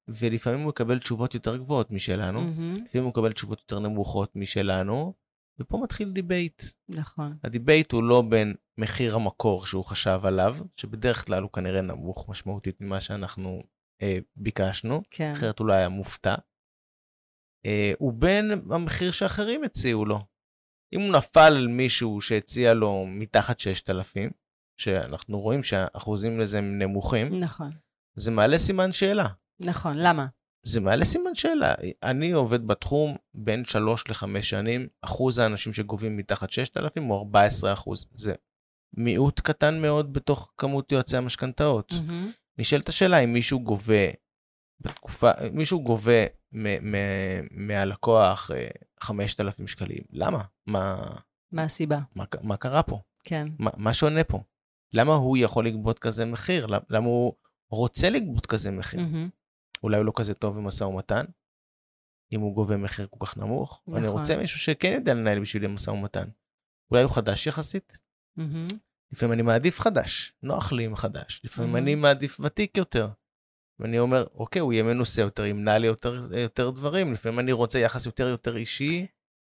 ולפעמים הוא יקבל תשובות יותר גבוהות משלנו, מהמם. לפעמים הוא מקבל תשובות יותר נמוכות משלנו, ופה מתחיל debate. נכון. ה debate הוא לא בין מחיר המקור שהוא חשב עליו, שבדרך כלל הוא כנראה נמוך משמעותית ממה שאנחנו אה, ביקשנו, כן. אחרת הוא לא היה מופתע. אה, ובין המחיר שאחרים הציעו לו. אם הוא נפל על מישהו שהציע לו מתחת 6,000, שאנחנו רואים שהאחוזים לזה הם נמוכים, נכון, זה מעלה סימן שאלה. נכון, למה? זה מעלה סימן שאלה. אני עובד בתחום בין 3 ל-5 שנים, אחוז האנשים שגובים מתחת 6,000 הוא 14 אחוז. זה מיעוט קטן מאוד בתוך כמות יועצי המשכנתאות. מהמם. נשאלת השאלה אם מישהו גובה בתקופה, מישהו גובה מ- מ- מהלקוח אה, 5,000 שקלים, למה? מה, מה הסיבה? מה, מה קרה פה? כן. מה, מה שונה פה? למה הוא יכול לגבות כזה מחיר? למ- למה הוא רוצה לגבות כזה מחיר? מהמם. אולי הוא לא כזה טוב במשא ומתן, אם הוא גובה מחיר כל כך נמוך. נכון. אני. רוצה מישהו שכן יודע לנהל בשבילי משא ומתן. אולי הוא חדש יחסית. מהמם. לפעמים אני מעדיף חדש, נוח לי עם חדש. לפעמים Mhm. אני מעדיף ותיק יותר. ואני אומר, אוקיי, הוא יהיה מנוסה יותר, ימנע לי יותר, יותר דברים. לפעמים אני רוצה יחס יותר יותר אישי,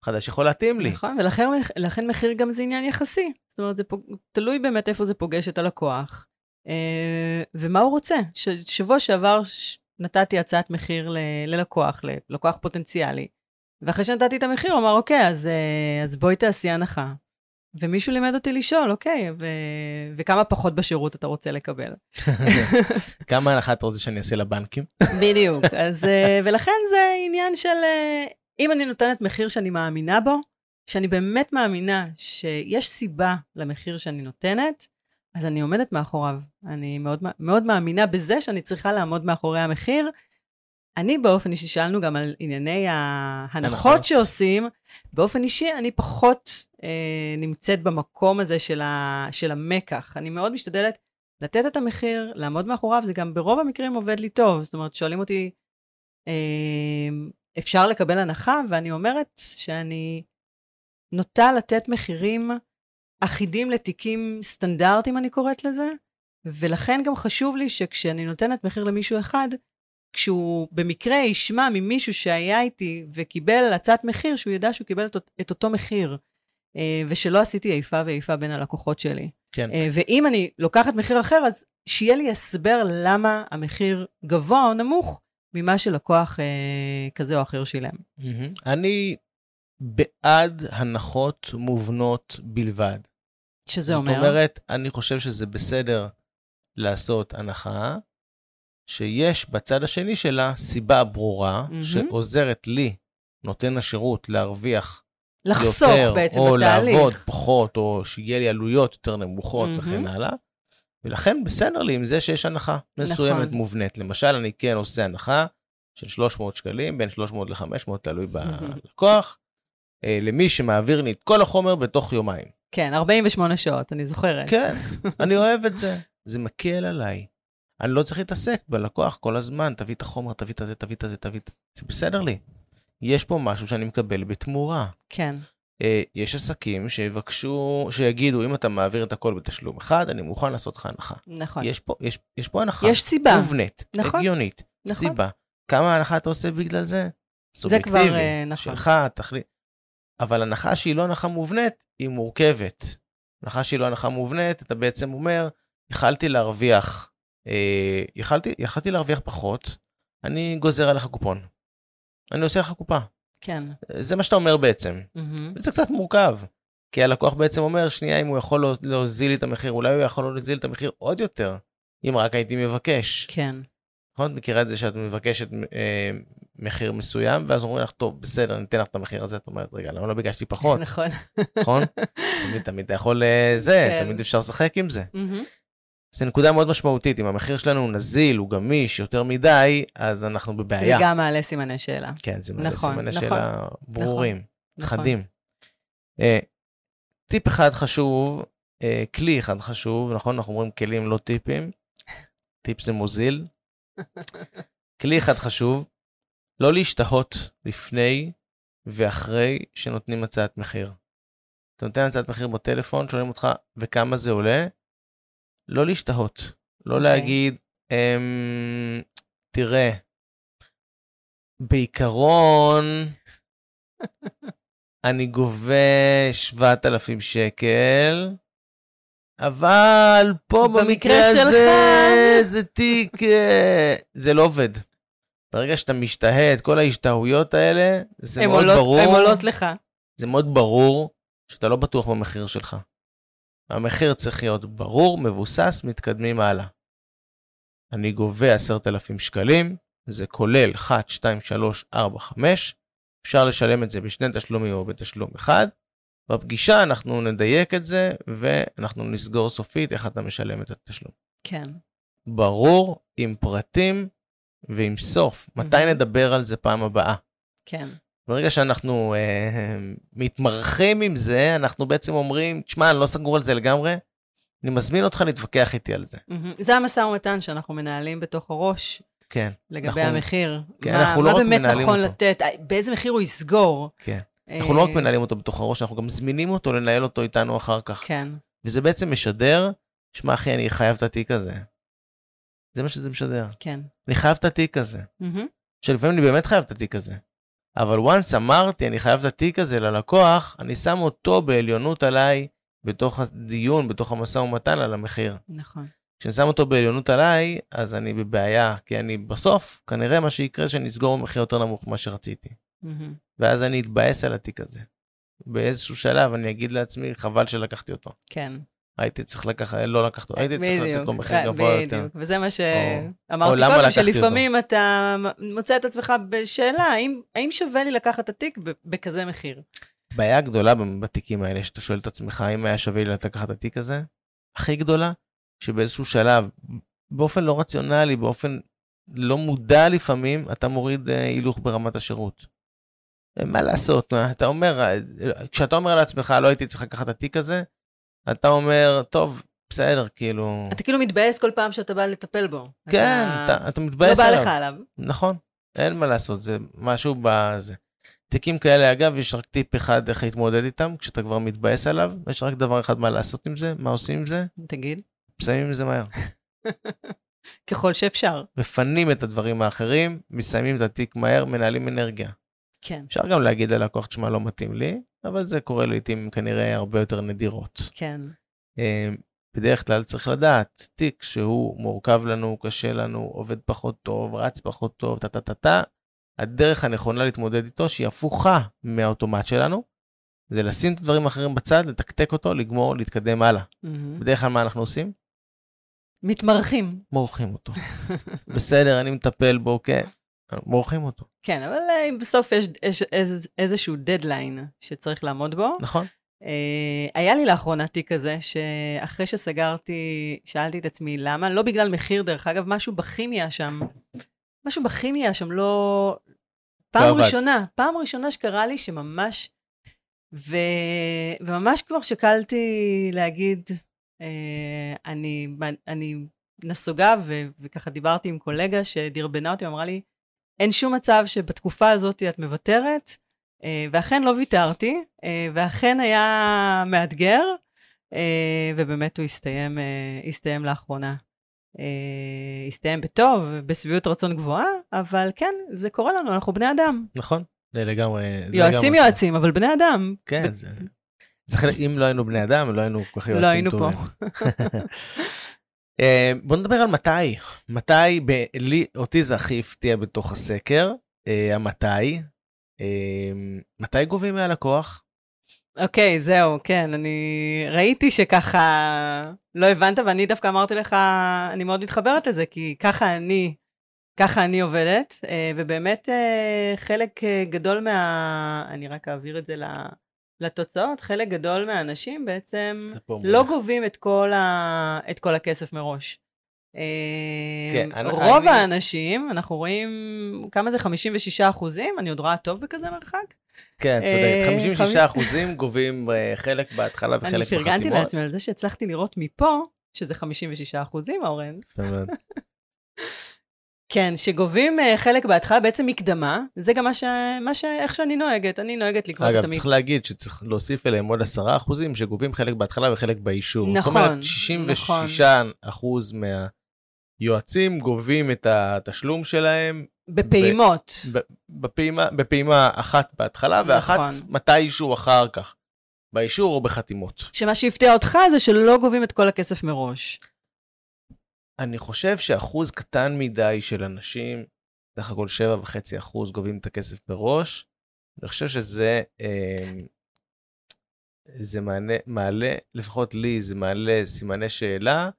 חדש יכול להתאים לי. נכון, ולכן לכן מחיר גם זה עניין יחסי. זאת אומרת, זה פוג... תלוי באמת איפה זה פוגש את הלקוח, אה, ומה הוא רוצה. ש... שבוע שעבר ש... נתתי הצעת מחיר ל... ללקוח, ללקוח פוטנציאלי, ואחרי שנתתי את המחיר, הוא אמר, אוקיי, אז, אה, אז בואי תעשי הנחה. ומישהו לימד אותי לשאול, אוקיי, ו... וכמה פחות בשירות אתה רוצה לקבל. *laughs* כמה הנחה אתה רוצה שאני אעשה לבנקים? *laughs* בדיוק. אז, אה, ולכן זה עניין של, אה, אם אני נותנת מחיר שאני מאמינה בו, שאני באמת מאמינה שיש סיבה למחיר שאני נותנת, אז אני עומדת מאחוריו. אני מאוד, מאוד מאמינה בזה שאני צריכה לעמוד מאחורי המחיר. אני באופן אישי, שאלנו גם על ענייני ההנחות הנחות. שעושים, באופן אישי אני פחות אה, נמצאת במקום הזה של, ה, של המקח. אני מאוד משתדלת לתת את המחיר, לעמוד מאחוריו, זה גם ברוב המקרים עובד לי טוב. זאת אומרת, שואלים אותי, אה, אפשר לקבל הנחה? ואני אומרת שאני נוטה לתת מחירים אחידים לתיקים סטנדרטיים, אני קוראת לזה, ולכן גם חשוב לי שכשאני נותנת מחיר למישהו אחד, כשהוא במקרה ישמע ממישהו שהיה איתי וקיבל הצעת מחיר, שהוא ידע שהוא קיבל את, את אותו מחיר, אה, ושלא עשיתי איפה ואיפה בין הלקוחות שלי. כן. אה, ואם אני לוקחת מחיר אחר, אז שיהיה לי הסבר למה המחיר גבוה או נמוך ממה שלקוח אה, כזה או אחר שילם. אני בעד הנחות מובנות בלבד. שזה אומר... זאת אומרת, אני חושב שזה בסדר לעשות הנחה, שיש בצד השני שלה סיבה ברורה, מהמם. שעוזרת לי, נותן השירות, להרוויח לחסוך יותר, בעצם או בתהליך. לעבוד פחות, או שיהיה לי עלויות יותר נמוכות מהמם. וכן הלאה. ולכן בסדר לי עם זה שיש הנחה מסוימת נכון. מובנית. למשל, אני כן עושה הנחה של 300 שקלים, בין 300 ל-500, תלוי בלקוח, אה, למי שמעביר לי את כל החומר בתוך יומיים. כן, 48 שעות, אני זוכרת. כן, אני אוהב את זה. זה מקל עליי. אני לא צריך להתעסק בלקוח כל הזמן, תביא את החומר, תביא את הזה, תביא את הזה, תביא את... זה בסדר לי. יש פה משהו שאני מקבל בתמורה. כן, אה, יש עסקים שיבקשו, שיגידו, אם אתה מעביר את הכל בתשלום אחד, אני מוכן לעשות לך הנחה. נכון. יש פה, יש, יש פה הנחה. יש סיבה. מובנית, נכון, הגיונית, נכון. סיבה. כמה הנחה אתה עושה בגלל זה? זה כבר, סובייקטיבי, אה, נכון. שלך, תחליט. אבל הנחה שהיא לא הנחה מובנית, היא מורכבת. הנחה שהיא לא הנחה מובנית, אתה בעצם אומר, יכלתי להרוויח, יכלתי, יכלתי להרוויח פחות, אני גוזר עליך קופון. אני עושה לך קופה. כן. זה מה שאתה אומר בעצם. מהמם. וזה קצת מורכב. כי הלקוח בעצם אומר, שנייה, אם הוא יכול לה- להוזיל לי את המחיר, אולי הוא יכול להוזיל את המחיר עוד יותר, אם רק הייתי מבקש. כן, נכון? את מכירה את זה שאת מבקשת אה, מחיר מסוים, ואז אומרים לך, טוב, בסדר, ניתן לך את המחיר הזה, את אומרת, רגע, למה לא ביקשתי פחות, *laughs* נכון. נכון? *laughs* תמיד, תמיד אתה יכול אה, זה, כן. תמיד אפשר לשחק עם זה. מהמם. זו נקודה מאוד משמעותית, אם המחיר שלנו הוא נזיל, הוא גמיש יותר מדי, אז אנחנו זה בבעיה. גם מעלה סימני שאלה. כן, זה מעלה נכון, סימני נכון, שאלה ברורים, נכון. חדים. אה, טיפ אחד חשוב, אה, כלי אחד חשוב, נכון? אנחנו אומרים כלים לא טיפים, טיפ זה מוזיל. *laughs* כלי אחד חשוב, לא להשתהות לפני ואחרי שנותנים הצעת מחיר. אתה נותן הצעת מחיר בטלפון, שואלים אותך, וכמה זה עולה? לא להשתהות. לא אוקיי. להגיד, אמ, תראה, בעיקרון, *laughs* אני גובה 7,000 שקל, אבל פה במקרה במקרה הזה שלך. זה תיק, אה, זה לא עובד. ברגע שאתה משתהה את כל ההשתהויות האלה, זה מאוד עולות- ברור. הן עולות לך. זה מאוד ברור שאתה לא בטוח במחיר שלך. המחיר צריך להיות ברור, מבוסס, מתקדמים הלאה. אני גובה 10,000 שקלים, זה כולל 1, 2, 3, 4, 5, אפשר לשלם את זה בשני תשלומים או בתשלום אחד. בפגישה אנחנו נדייק את זה, ואנחנו נסגור סופית איך אתה משלם את התשלום. כן. ברור, עם פרטים ועם סוף. מתי. נדבר על זה פעם הבאה? כן. ברגע שאנחנו אה, מתמרחים עם זה, אנחנו בעצם אומרים, תשמע, אני לא סגור על זה לגמרי, אני מזמין אותך להתווכח איתי על זה. מהמם. זה המשא ומתן שאנחנו מנהלים בתוך הראש כן, לגבי אנחנו- המחיר. כן, מה, אנחנו לא מה רק באמת מנהלים נכון אותו. לתת, אה, באיזה מחיר הוא יסגור. כן. אנחנו לא רק אה, מנהלים אותו בתוך הראש, אנחנו גם מזמינים אותו לנהל אותו איתנו אחר כך. כן, וזה בעצם משדר, שמע אחי, אני חייב את התיק הזה. זה מה שזה משדר. כן. אני חייב את התיק הזה. מהמם. שלפעמים אני באמת חייב את התיק הזה. אבל once אמרתי, אני חייב את התיק הזה ללקוח, אני שם אותו בעליונות עליי, בתוך הדיון, בתוך המשא ומתן על המחיר. נכון. כשאני שם אותו בעליונות עליי, אז אני בבעיה, כי אני בסוף, כנראה מה שיקרה, שאני אסגור במחיר יותר נמוך ממה שרציתי. מהמם. ואז אני אתבאס על התיק הזה. באיזשהו שלב אני אגיד לעצמי, חבל שלקחתי אותו. כן. הייתי צריך לקחת, לא לקחת הייתי צריך לתת לו מחיר גבוה יותר. בדיוק. וזה מה שאמרתי קודם, שלפעמים אתה מוצא את עצמך בשאלה, האם- האם שווה לי לקחת את התיק בכזה מחיר? בעיה גדולה בתיקים האלה, שאתה שואל את עצמך, האם היה שווה לי לקחת את התיק הזה? הכי גדולה, שבאיזשהו שלב, באופן לא רציונלי, באופן לא מודע לפעמים, אתה מוריד אה, הילוך ברמת השירות. אה, מה לעשות, אתה אומר, אה, כשאתה אומר לעצמך, לא הייתי צריך לקחת את התיק הזה, אתה אומר, טוב, בסדר, כאילו... אתה כאילו מתבאס כל פעם שאתה בא לטפל בו. כן, אתה- אתה, אתה לא מתבאס בא עליו. לך עליו. נכון, אין מה לעשות, זה משהו בזה. תיקים כאלה, אגב, יש רק טיפ אחד איך להתמודד איתם, כשאתה כבר מתבאס עליו, יש רק דבר אחד מה לעשות עם זה, מה עושים עם זה, תגיד. מסיימים עם זה מהר. *laughs* ככל שאפשר. מפנים את הדברים האחרים, מסיימים את התיק מהר, מנהלים אנרגיה. כן, אפשר גם להגיד ללקוח, תשמע, לא מתאים לי, אבל זה קורה לעיתים כנראה הרבה יותר נדירות. כן. אה, בדרך כלל צריך לדעת, תיק שהוא מורכב לנו, קשה לנו, עובד פחות טוב, רץ פחות טוב, טה טה טה טה, הדרך הנכונה להתמודד איתו, שהיא הפוכה מהאוטומט שלנו, זה לשים את הדברים האחרים בצד, לתקתק אותו, לגמור, להתקדם הלאה. מהמם. בדרך כלל מה אנחנו עושים? מתמרחים. מורחים אותו. *laughs* בסדר, אני מטפל בו, כן, מורחים אותו, כן, אבל אה, בסוף יש יש איז- איזשהו דדליין שצריך לעמוד בו. נכון? אה, היה לי לאחרונה תיק כזה, שאחרי שסגרתי, שאלתי את עצמי למה, לא בגלל מחיר, דרך אגב, משהו בכימיה שם, משהו בכימיה שם לא... פעם עבד. ראשונה, פעם ראשונה שקרה לי שממש, ו... וממש כבר שקלתי להגיד, אה, אני, אני נסוגה, ו... וככה דיברתי עם קולגה שדרבנה אותי, אמרה לי, אין שום מצב שבתקופה הזאת את מוותרת, אה, ואכן לא ויתרתי, אה, ואכן היה מאתגר, אה, ובאמת הוא הסתיים, הסתיים לאחרונה. הסתיים בטוב, בשביעות רצון גבוהה, אבל כן, זה קורה לנו, אנחנו בני אדם. נכון? זה לגמרי... יועצים לגמרי- יועצים, אבל בני אדם. כן, זה... זה חלק, אם לא היינו בני אדם, לא היינו כל כך יועצים לא היינו פה. *laughs* אה, בוא נדבר על מתי. מתי, ב- לי, אותי זה הכי הפתיע בתוך הסקר, אה, המתי. אה, מתי גובים מהלקוח? אוקיי, זהו, כן, אני ראיתי שככה לא הבנת, ואני דווקא אמרתי לך, אני מאוד מתחברת לזה, כי ככה אני, ככה אני עובדת, ובאמת חלק גדול מה... אני רק אעביר את זה ל- לתוצאות, חלק גדול מהאנשים בעצם לא. גובים את כל, ה... את כל הכסף מראש. אה, כן, אני- רוב אני- האנשים, אנחנו רואים, כמה זה 56 אחוזים? אני עוד רואה טוב בכזה מרחק? כן, אה, צודק. 56 חמיש- אחוזים גובים אה, חלק בהתחלה אני וחלק בחתימות. פרגנתי לעצמי על זה שהצלחתי לראות מפה, שזה 56 אחוזים, אורן. *laughs* כן, שגובים אה, חלק בהתחלה, בעצם מקדמה, זה גם מה ש... מה ש... איך שאני נוהגת, אני נוהגת לגבות את אגב, המקדמה. צריך להגיד שצריך להוסיף אליהם עוד 10 אחוזים שגובים חלק בהתחלה וחלק באישור. נכון, זאת אומרת, 66 אחוז מהיועצים גובים את התשלום שלהם בפעימות. ב- בפעימה, בפעימה אחת בהתחלה ואחת נכון. מתישהו אחר כך, באישור או בחתימות. שמה שהפתיע אותך זה שלא גובים את כל הכסף מראש. אני חושב שאחוז קטן מדי של אנשים, סך הכל 7.5 אחוז גובים את הכסף מראש. אני חושב שזה, אה, זה מעלה, מעלה, לפחות לי, זה מעלה סימני שאלה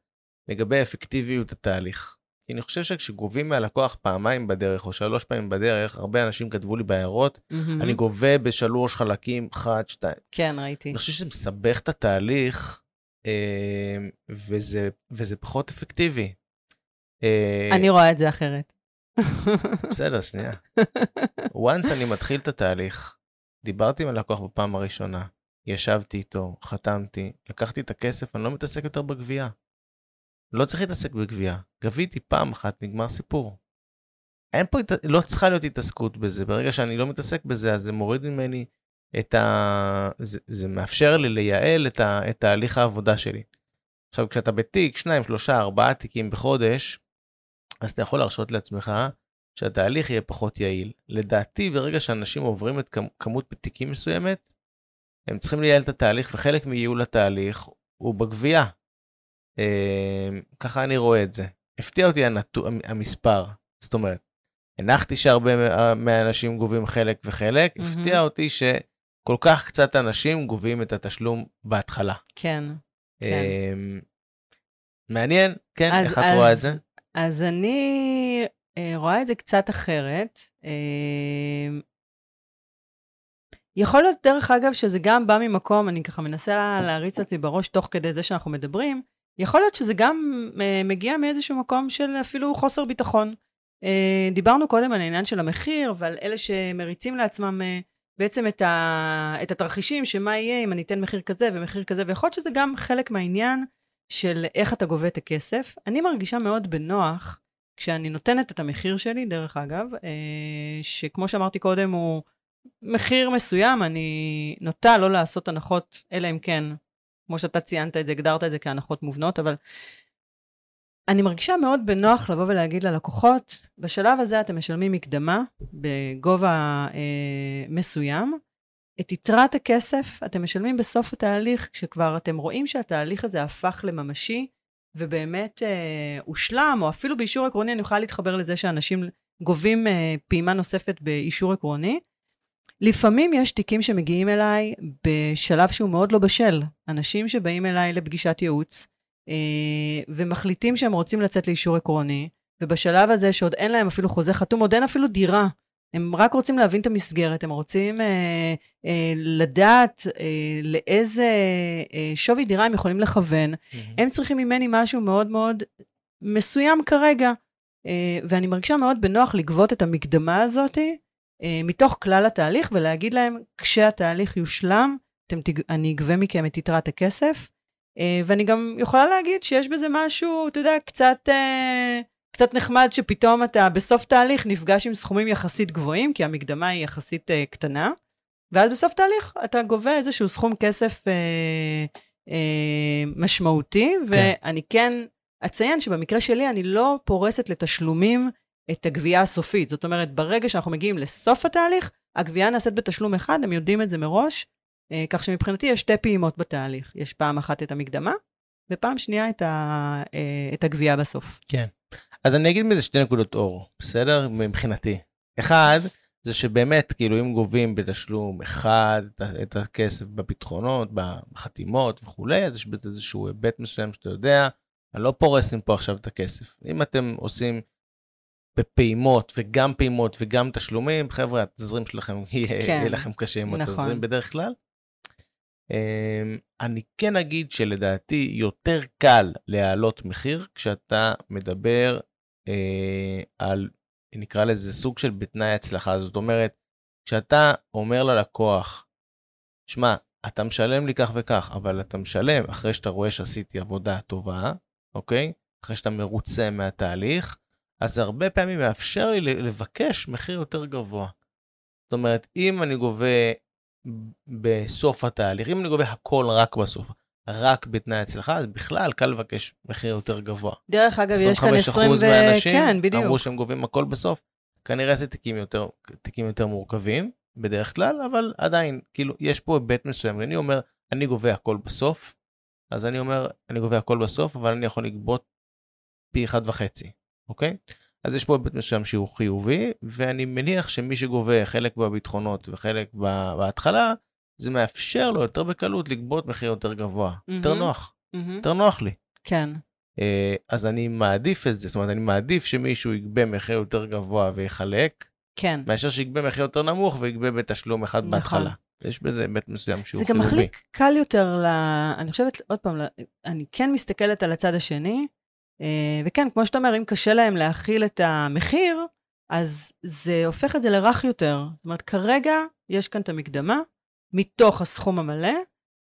לגבי אפקטיביות התהליך. כי אני חושב שכשגובים מהלקוח פעמיים בדרך או שלוש פעמים בדרך, הרבה אנשים כתבו לי בהערות, מהמם. אני גובה בשלוש חלקים, אחד, שתיים. כן, ראיתי. אני חושב שזה מסבך את התהליך, וזה, וזה פחות אפקטיבי. אה, אני רואה את זה אחרת. בסדר, שנייה. *laughs* once אני מתחיל את התהליך, דיברתי עם הלקוח בפעם הראשונה, ישבתי איתו, חתמתי, לקחתי את הכסף, אני לא מתעסק יותר בגבייה. לא צריך להתעסק בגבייה. גביתי פעם אחת, נגמר סיפור. אין פה, לא צריכה להיות התעסקות בזה. ברגע שאני לא מתעסק בזה, אז זה מוריד ממני את ה... זה, זה מאפשר לי לייעל את, ה... את תהליך העבודה שלי. עכשיו, כשאתה בתיק, שניים, שלושה, ארבעה תיקים בחודש, אז אתה יכול להרשות לעצמך שהתהליך יהיה פחות יעיל. לדעתי, ברגע שאנשים עוברים את כמ- כמות תיקים מסוימת, הם צריכים לייעל את התהליך, וחלק מייעול התהליך הוא בגבייה. אה, ככה אני רואה את זה. הפתיע אותי הנתו, המספר, זאת אומרת, הנחתי שהרבה מה- מהאנשים גובים חלק וחלק, מהמם. הפתיע אותי שכל כך קצת אנשים גובים את התשלום בהתחלה. כן. כן. אה, מעניין, כן, אז- איך את רואה את אז- זה? אז אני אה, רואה את זה קצת אחרת. אה, יכול להיות, דרך אגב, שזה גם בא ממקום, אני ככה מנסה לה- להריץ לעצמי בראש תוך כדי זה שאנחנו מדברים, יכול להיות שזה גם מגיע מאיזשהו מקום של אפילו חוסר ביטחון. דיברנו קודם על העניין של המחיר, ועל אלה שמריצים לעצמם בעצם את, ה, את התרחישים, שמה יהיה אם אני אתן מחיר כזה ומחיר כזה, ויכול להיות שזה גם חלק מהעניין של איך אתה גובה את הכסף. אני מרגישה מאוד בנוח כשאני נותנת את המחיר שלי, דרך אגב, אה, שכמו שאמרתי קודם, הוא מחיר מסוים, אני נוטה לא לעשות הנחות, אלא אם כן, כמו שאתה ציינת את זה, הגדרת את זה כהנחות מובנות, אבל אני מרגישה מאוד בנוח לבוא ולהגיד ללקוחות, בשלב הזה אתם משלמים מקדמה בגובה אה, מסוים, את יתרת הכסף אתם משלמים בסוף התהליך, כשכבר אתם רואים שהתהליך הזה הפך לממשי, ובאמת אה, הושלם, או אפילו באישור עקרוני, אני יכולה להתחבר לזה שאנשים גובים אה, פעימה נוספת באישור עקרוני. לפעמים יש תיקים שמגיעים אליי בשלב שהוא מאוד לא בשל. אנשים שבאים אליי לפגישת ייעוץ, ומחליטים שהם רוצים לצאת לאישור עקרוני, ובשלב הזה שעוד אין להם אפילו חוזה חתום, עוד אין אפילו דירה. הם רק רוצים להבין את המסגרת, הם רוצים אה, אה, לדעת אה, לאיזה אה, שווי דירה הם יכולים לכוון. הם צריכים ממני משהו מאוד מאוד מסוים כרגע, אה, ואני מרגישה מאוד בנוח לגבות את המקדמה הזאת אה, מתוך כלל התהליך ולהגיד להם, כשהתהליך יושלם, אתם. אני אגבה מכם את יתרת הכסף. אה, ואני גם יכולה להגיד שיש בזה משהו, אתה יודע, קצת, אה, קצת נחמד שפתאום אתה בסוף תהליך נפגש עם סכומים יחסית גבוהים, כי המקדמה היא יחסית אה, קטנה, ואז בסוף תהליך אתה גובה איזשהו סכום כסף משמעותי, ואני כן אציין שבמקרה שלי אני לא פורסת לתשלומים את הגבייה הסופית. זאת אומרת, ברגע שאנחנו מגיעים לסוף התהליך, הגבייה נעשית בתשלום אחד, הם יודעים את זה מראש, כך שמבחינתי יש שתי פעימות בתהליך. יש פעם אחת את המקדמה, ופעם שנייה את, ה, אה, את הגבייה בסוף. אז אני אגיד מזה שתי נקודות אור, בסדר? מבחינתי. אחד, זה שבאמת, כאילו, אם גובים בתשלום אחד את הכסף בביטחונות, בחתימות וכולי, אז יש בזה איזשהו היבט מסוים שאתה יודע, אני לא פורס פה עכשיו את הכסף. אם אתם עושים בפעימות וגם פעימות וגם תשלומים, חבר'ה, התזרים שלכם יהיה, כן, יהיה לכם קשה עם נכון. התזרים בדרך כלל. אמ, אני כן אגיד שלדעתי יותר קל להעלות מחיר כשאתה מדבר אה, על, נקרא לזה סוג של בתנאי הצלחה. זאת אומרת, כשאתה אומר ללקוח, שמע, אתה משלם לי כך וכך, אבל אתה משלם אחרי שאתה רואה שעשיתי עבודה טובה, אוקיי? אחרי שאתה מרוצה מהתהליך, אז זה הרבה פעמים מאפשר לי לבקש מחיר יותר גבוה. זאת אומרת, אם אני גובה בסוף התהליך, אם אני גובה הכל רק בסוף, רק בתנאי הצלחה, אז בכלל קל לבקש מחיר יותר גבוה. דרך אגב, יש כאן 20 ו... מהאנשים כן, בדיוק. אמרו שהם גובים הכל בסוף. כנראה זה תיקים יותר, תיקים יותר מורכבים בדרך כלל, אבל עדיין, כאילו, יש פה היבט מסוים. אני אומר, אני גובה הכל בסוף, אז אני אומר, אני גובה הכל בסוף, אבל אני יכול לגבות פי אחד וחצי, אוקיי? אז יש פה היבט מסוים שהוא חיובי, ואני מניח שמי שגובה חלק בביטחונות וחלק בהתחלה, זה מאפשר לו יותר בקלות לגבות מחיר יותר גבוה, יותר מהמם. נוח, מהמם. יותר נוח לי. כן, אה, אז אני מעדיף את זה, זאת אומרת, אני מעדיף שמישהו יגבה מחיר יותר גבוה ויחלק, כן. מאשר שיגבה מחיר יותר נמוך ויגבה בתשלום אחד נכון. בהתחלה. יש בזה היבט מסוים שהוא זה חיובי. גם מחליק קל יותר ל... אני חושבת, עוד פעם, אני כן מסתכלת על הצד השני, וכן, כמו שאתה אומר, אם קשה להם להכיל את המחיר, אז זה הופך את זה לרך יותר. זאת אומרת, כרגע יש כאן את המקדמה, מתוך הסכום המלא,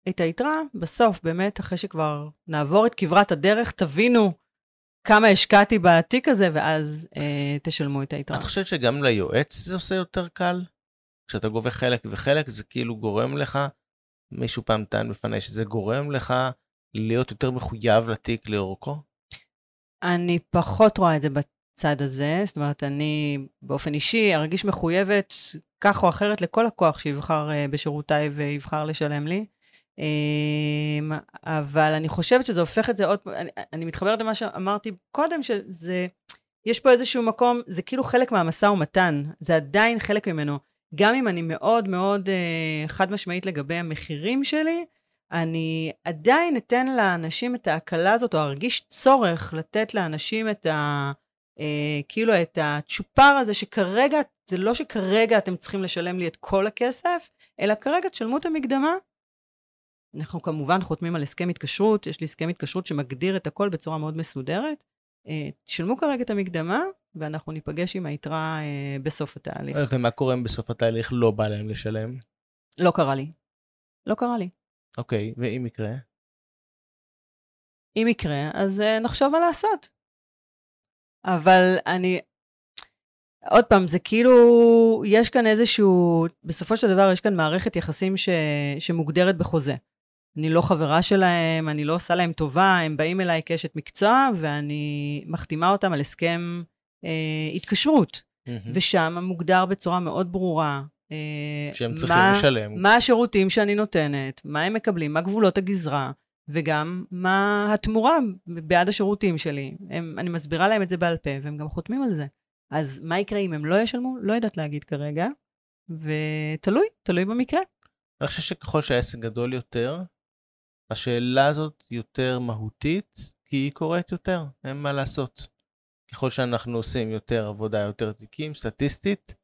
את היתרה, בסוף, באמת, אחרי שכבר נעבור את כברת הדרך, תבינו כמה השקעתי בתיק הזה, ואז אה, תשלמו את היתרה. את חושבת שגם ליועץ זה עושה יותר קל? כשאתה גובה חלק וחלק, זה כאילו גורם לך, מישהו פעם טען בפניי שזה גורם לך להיות יותר מחויב לתיק לאורכו? אני פחות רואה את זה בצד הזה, זאת אומרת, אני באופן אישי ארגיש מחויבת כך או אחרת לכל לקוח שיבחר אה, בשירותיי ויבחר לשלם לי. אמ, אבל אני חושבת שזה הופך את זה עוד, אני, אני מתחברת למה שאמרתי קודם, שזה, יש פה איזשהו מקום, זה כאילו חלק מהמשא ומתן, זה עדיין חלק ממנו. גם אם אני מאוד מאוד אה, חד משמעית לגבי המחירים שלי, אני עדיין אתן לאנשים את ההקלה הזאת, או ארגיש צורך לתת לאנשים את ה... אה, כאילו את הצ'ופר הזה, שכרגע, זה לא שכרגע אתם צריכים לשלם לי את כל הכסף, אלא כרגע תשלמו את המקדמה. אנחנו כמובן חותמים על הסכם התקשרות, יש לי הסכם התקשרות שמגדיר את הכל בצורה מאוד מסודרת. אה, תשלמו כרגע את המקדמה, ואנחנו ניפגש עם היתרה אה, בסוף התהליך. ומה קורה אם בסוף התהליך לא בא להם לשלם? לא קרה לי. לא קרה לי. אוקיי, ואם יקרה? אם יקרה, אז uh, נחשוב מה לעשות. אבל אני... עוד פעם, זה כאילו, יש כאן איזשהו, בסופו של דבר יש כאן מערכת יחסים ש, שמוגדרת בחוזה. אני לא חברה שלהם, אני לא עושה להם טובה, הם באים אליי כאשת מקצוע, ואני מחתימה אותם על הסכם אה, התקשרות. מהמם. ושם מוגדר בצורה מאוד ברורה. אה, שהם צריכים מה- לשלם. מה השירותים שאני נותנת, מה הם מקבלים, מה גבולות הגזרה, וגם מה התמורה בעד השירותים שלי. הם, אני מסבירה להם את זה בעל פה, והם גם חותמים על זה. אז מה יקרה אם הם לא ישלמו? לא יודעת להגיד כרגע, ותלוי, תלוי במקרה. אני חושב שככל שהעסק גדול יותר, השאלה הזאת יותר מהותית, כי היא קורית יותר, אין מה לעשות. ככל שאנחנו עושים יותר עבודה, יותר תיקים, סטטיסטית,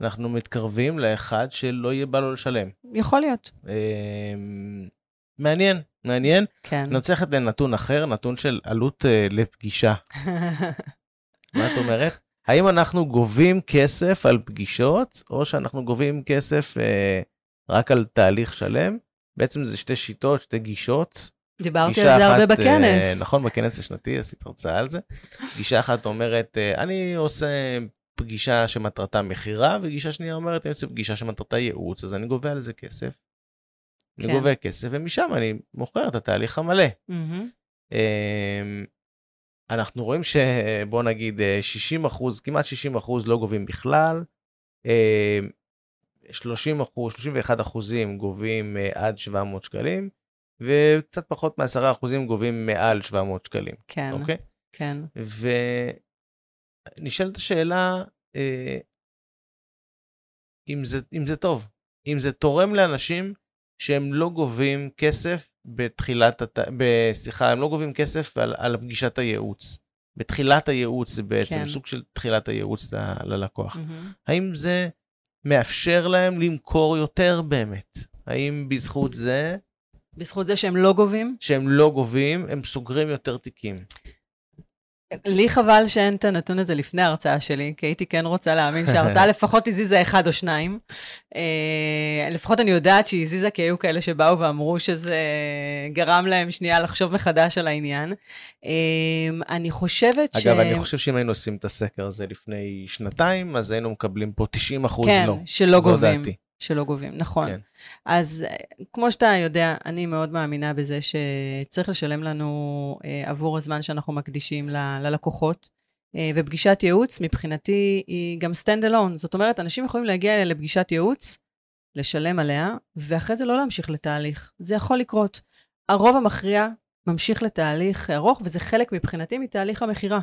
אנחנו מתקרבים לאחד שלא יהיה בא לו לשלם. יכול להיות, אמ, מעניין, מעניין. כן. אני רוצה ללכת לנתון אחר, נתון של עלות uh, לפגישה. *laughs* מה את אומרת? האם אנחנו גובים כסף על פגישות, או שאנחנו גובים כסף uh, רק על תהליך שלם? בעצם זה שתי שיטות, שתי גישות. דיברתי על זה הרבה אחת, אה, בכנס. נכון, בכנס השנתי עשית הרצאה על זה. גישה אחת אומרת, אה, אני עושה פגישה שמטרתה מכירה, וגישה שנייה אומרת, אני עושה פגישה שמטרתה ייעוץ, אז אני גובה על זה כסף. אני כן. גובה כסף, ומשם אני מוכר את התהליך המלא. אמ, אנחנו רואים שבוא נגיד אה, 60 אחוז, כמעט 60 אחוז לא גובים בכלל. אמ, 30 אחוז, 31 אחוזים גובים אה, עד 700 שקלים, וקצת פחות מ-10 אחוזים גובים מעל 700 שקלים, כן, אוקיי? כן. ונשאלת השאלה, אה, אם זה, אם זה טוב, אם זה תורם לאנשים שהם לא גובים כסף בתחילת, הת... ב... סליחה, הם לא גובים כסף על, על פגישת הייעוץ. בתחילת הייעוץ זה בעצם כן. סוג של תחילת הייעוץ ל... ללקוח. מהמם. האם זה מאפשר להם למכור יותר באמת? האם בזכות זה בזכות זה שהם לא גובים, שהם לא גובים, הם סוגרים יותר תיקים? לי חבל שאין את הנתון הזה לפני ההרצאה שלי, כי הייתי כן רוצה להאמין *laughs* שההרצאה לפחות הזיזה אחד או שניים. אה, לפחות אני יודעת שהיא הזיזה, כי היו כאלה שבאו ואמרו שזה גרם להם שנייה לחשוב מחדש על העניין. אה, אני חושבת ש... אגב, אני חושב שאם היינו עושים את הסקר הזה לפני שנתיים, אז היינו מקבלים פה 90 אחוז כן, לא. שלא זו גובים. שלא גובים, נכון. כן. אז אה, כמו שאתה יודע, אני מאוד מאמינה בזה שצריך לשלם לנו אה, עבור הזמן שאנחנו מקדישים ל- ללקוחות. אה, ופגישת ייעוץ, מבחינתי, היא גם stand alone. זאת אומרת, אנשים יכולים להגיע לפגישת ייעוץ, לשלם עליה, ואחרי זה לא להמשיך לתהליך. זה יכול לקרות. הרוב המכריע ממשיך לתהליך ארוך, וזה חלק מבחינתי מתהליך המכירה.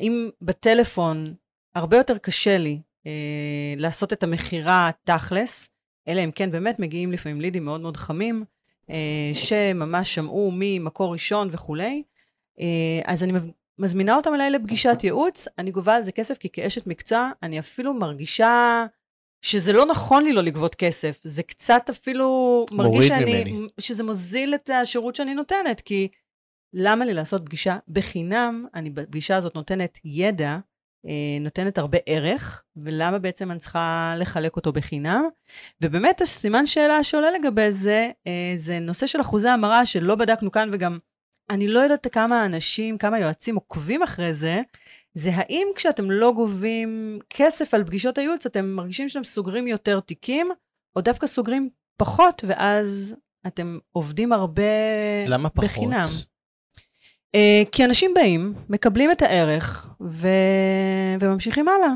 אם בטלפון הרבה יותר קשה לי אה, לעשות את המכירה תכלס, אלא אם כן באמת מגיעים לפעמים לידים מאוד מאוד חמים, אה, שממש שמעו ממקור ראשון וכולי. אה, אז אני מזמינה אותם אליי לפגישת ייעוץ, אני גובה על זה כסף, כי כאשת מקצוע, אני אפילו מרגישה שזה לא נכון לי לא לגבות כסף. זה קצת אפילו מרגיש שאני, ממני. שזה מוזיל את השירות שאני נותנת, כי למה לי לעשות פגישה בחינם? אני בפגישה הזאת נותנת ידע, נותנת הרבה ערך, ולמה בעצם אני צריכה לחלק אותו בחינם? ובאמת, הסימן שאלה שעולה לגבי זה, אה, זה נושא של אחוזי המרה שלא בדקנו כאן, וגם אני לא יודעת כמה אנשים, כמה יועצים עוקבים אחרי זה, זה האם כשאתם לא גובים כסף על פגישות הייעוץ, אתם מרגישים שאתם סוגרים יותר תיקים, או דווקא סוגרים פחות, ואז אתם עובדים הרבה למה פחות? בחינם. Uh, כי אנשים באים, מקבלים את הערך, ו... וממשיכים הלאה.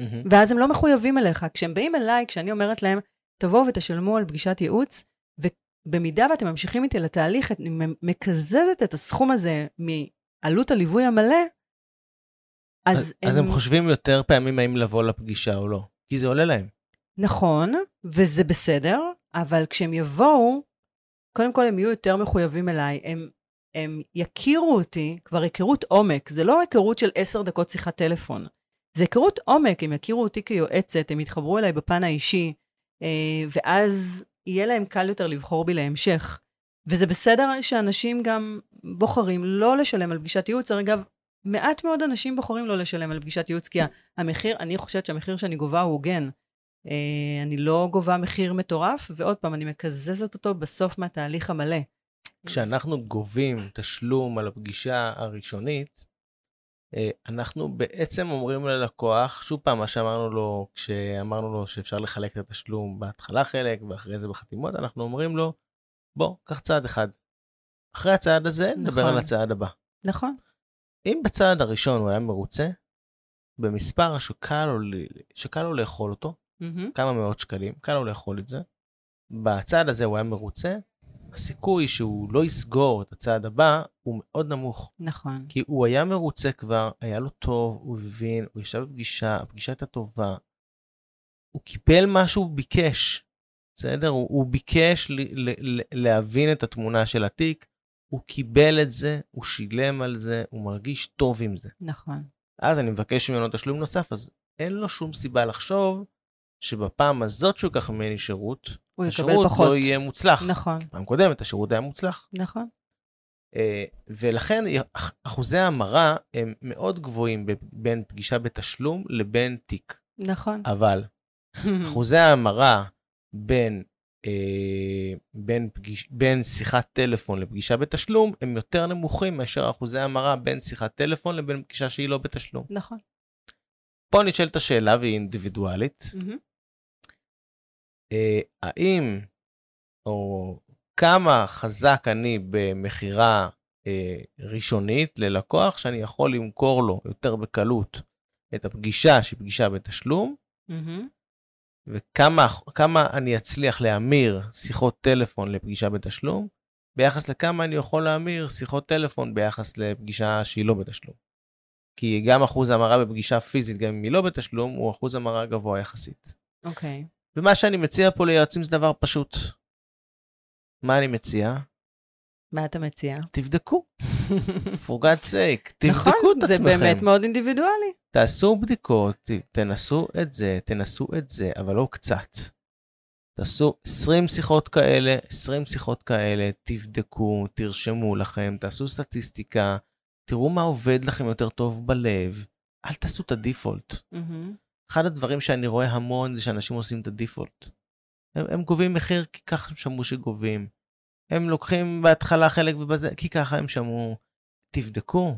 Mm-hmm. ואז הם לא מחויבים אליך. כשהם באים אליי, כשאני אומרת להם, תבואו ותשלמו על פגישת ייעוץ, ובמידה ואתם ממשיכים איתי לתהליך, אני מקזזת את הסכום הזה מעלות הליווי המלא, אז, אז הם... אז הם חושבים יותר פעמים האם לבוא לפגישה או לא, כי זה עולה להם. נכון, וזה בסדר, אבל כשהם יבואו, קודם כל הם יהיו יותר מחויבים אליי, הם, הם יכירו אותי, כבר היכרות עומק, זה לא היכרות של עשר דקות שיחת טלפון, זה היכרות עומק, הם יכירו אותי כיועצת, הם יתחברו אליי בפן האישי, אה, ואז יהיה להם קל יותר לבחור בי להמשך. וזה בסדר שאנשים גם בוחרים לא לשלם על פגישת ייעוץ, אגב, מעט מאוד אנשים בוחרים לא לשלם על פגישת ייעוץ, כי המחיר, אני חושבת שהמחיר שאני גובה הוא הוגן. אה, אני לא גובה מחיר מטורף, ועוד פעם, אני מקזזת אותו בסוף מהתהליך המלא. כשאנחנו גובים תשלום על הפגישה הראשונית, אה, אנחנו בעצם אומרים ללקוח, שוב פעם, מה שאמרנו לו, כשאמרנו לו שאפשר לחלק את התשלום בהתחלה חלק ואחרי זה בחתימות, אנחנו אומרים לו, בוא, קח צעד אחד. אחרי הצעד הזה, נכון. נדבר על הצעד הבא. נכון. אם בצעד הראשון הוא היה מרוצה, במספר שקל לו, שקל לו לאכול אותו, mm-hmm. כמה מאות שקלים, קל לו לאכול את זה, בצעד הזה הוא היה מרוצה, הסיכוי שהוא לא יסגור את הצעד הבא הוא מאוד נמוך. נכון. כי הוא היה מרוצה כבר, היה לו טוב, הוא הבין, הוא ישב בפגישה, הפגישה הייתה טובה. הוא קיבל מה שהוא ביקש, בסדר? הוא, הוא ביקש ל, ל, ל, להבין את התמונה של התיק, הוא קיבל את זה, הוא שילם על זה, הוא מרגיש טוב עם זה. נכון. אז אני מבקש ממנו תשלום נוסף, אז אין לו שום סיבה לחשוב שבפעם הזאת שהוא ייקח ממני שירות, הוא יקבל פחות. לא יהיה מוצלח. נכון. פעם קודמת השירות היה מוצלח. נכון. Uh, ולכן אחוזי ההמרה הם מאוד גבוהים בין פגישה בתשלום לבין תיק. נכון. אבל *laughs* אחוזי ההמרה בין, uh, בין, פגיש, בין שיחת טלפון לפגישה בתשלום הם יותר נמוכים מאשר אחוזי ההמרה בין שיחת טלפון לבין פגישה שהיא לא בתשלום. נכון. פה נשאלת השאלה והיא אינדיבידואלית. Mm-hmm. אה, האם, או כמה חזק אני במכירה אה, ראשונית ללקוח, שאני יכול למכור לו יותר בקלות את הפגישה שהיא פגישה בתשלום, mm-hmm. וכמה אני אצליח להמיר שיחות טלפון לפגישה בתשלום, ביחס לכמה אני יכול להמיר שיחות טלפון ביחס לפגישה שהיא לא בתשלום. כי גם אחוז המרה בפגישה פיזית, גם אם היא לא בתשלום, הוא אחוז המרה גבוה יחסית. אוקיי. Okay. ומה שאני מציע פה ליועצים זה דבר פשוט. מה אני מציע? מה אתה מציע? תבדקו. *laughs* for God's sake, תבדקו נכון, את עצמכם. נכון, זה באמת מאוד אינדיבידואלי. תעשו בדיקות, תנסו את זה, תנסו את זה, אבל לא קצת. תעשו 20 שיחות כאלה, 20 שיחות כאלה, תבדקו, תרשמו לכם, תעשו סטטיסטיקה, תראו מה עובד לכם יותר טוב בלב. אל תעשו את הדיפולט. Mm-hmm. אחד הדברים שאני רואה המון זה שאנשים עושים את הדיפולט. הם, הם גובים מחיר כי ככה הם שמעו שגובים. הם לוקחים בהתחלה חלק ובזה, כי ככה הם שמעו. תבדקו,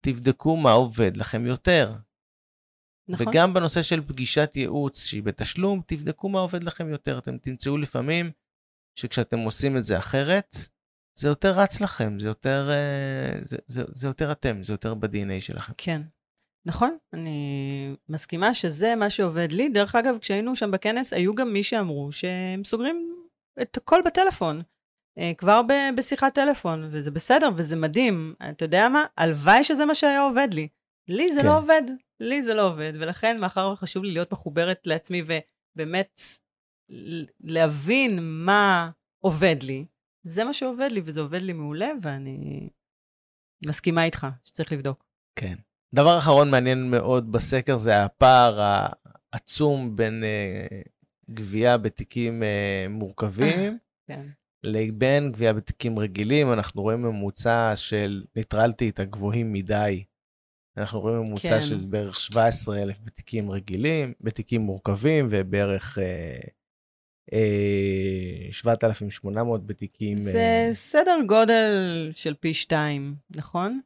תבדקו מה עובד לכם יותר. נכון. וגם בנושא של פגישת ייעוץ שהיא בתשלום, תבדקו מה עובד לכם יותר. אתם תמצאו לפעמים שכשאתם עושים את זה אחרת, זה יותר רץ לכם, זה יותר, אה, זה, זה, זה יותר אתם, זה יותר ב-DNA שלכם. כן, נכון, אני מסכימה שזה מה שעובד לי. דרך אגב, כשהיינו שם בכנס, היו גם מי שאמרו שהם סוגרים את הכל בטלפון. אה, כבר ב- בשיחת טלפון, וזה בסדר, וזה מדהים. אתה יודע מה? הלוואי שזה מה שהיה עובד לי. לי זה לא כן. לא עובד, לי זה לא עובד, ולכן, מאחר וחשוב לי להיות מחוברת לעצמי ובאמת להבין מה עובד לי, זה מה שעובד לי, וזה עובד לי מעולה, ואני מסכימה איתך שצריך לבדוק. כן. דבר אחרון מעניין מאוד בסקר זה הפער העצום בין uh, גבייה בתיקים uh, מורכבים *laughs* כן. לבין גבייה בתיקים רגילים. אנחנו רואים ממוצע של ניטרלתי את הגבוהים מדי. אנחנו רואים ממוצע כן. של בערך 17,000 בתיקים רגילים, בתיקים מורכבים, ובערך uh, uh, 7,800 בתיקים... זה uh, סדר גודל של פי שתיים, נכון?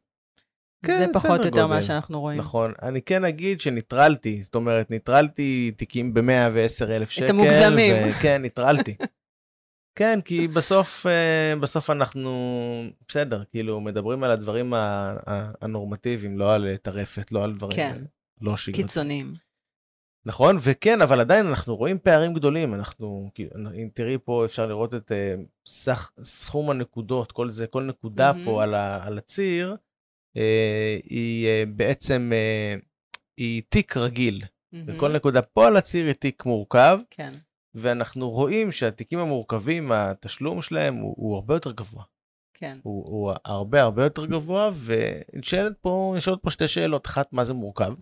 כן, זה פחות או יותר. מה שאנחנו רואים. נכון, אני כן אגיד שניטרלתי, זאת אומרת, ניטרלתי תיקים ב-110 אלף שקל. המוגזמים. כן, ניטרלתי. *laughs* כן, כי בסוף, אה, בסוף אנחנו, בסדר, כאילו, מדברים על הדברים הנורמטיביים, לא על טרפת, לא על דברים כן. לא שגרתיים. קיצוניים. נכון, וכן, אבל עדיין אנחנו רואים פערים גדולים. אנחנו, אם תראי פה, אפשר לראות את אה, סך, סכום הנקודות, כל זה, כל נקודה מהמם. פה על, ה, על הציר, היא אה, בעצם, אה, היא תיק רגיל. וכל מהמם. נקודה פה על הציר היא תיק מורכב, כן, ואנחנו רואים שהתיקים המורכבים, התשלום שלהם הוא, הוא הרבה יותר גבוה. כן. הוא, הוא הרבה הרבה יותר גבוה, ונשאלת פה, נשאלות פה שתי שאלות. אחת, מה זה מורכב?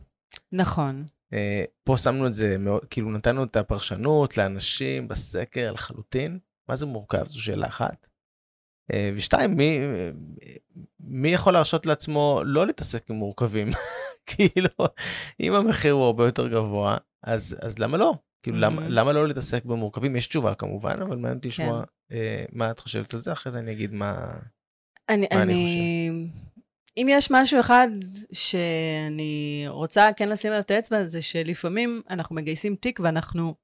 נכון. אה, פה שמנו את זה, כאילו נתנו את הפרשנות לאנשים בסקר לחלוטין. מה זה מורכב? זו שאלה אחת. אה, ושתיים, מי, מי יכול להרשות לעצמו לא להתעסק עם מורכבים? *laughs* כאילו, אם המחיר הוא הרבה יותר גבוה, אז, אז למה לא? כאילו, למה, Mhm. למה לא להתעסק במורכבים? יש תשובה כמובן, אבל מעניין אותי לשמוע אה, מה את חושבת על זה, אחרי זה אני אגיד מה... אני, מה אני אני, אם יש משהו אחד שאני רוצה כן לשים עליו את האצבע, זה שלפעמים אנחנו מגייסים תיק ואנחנו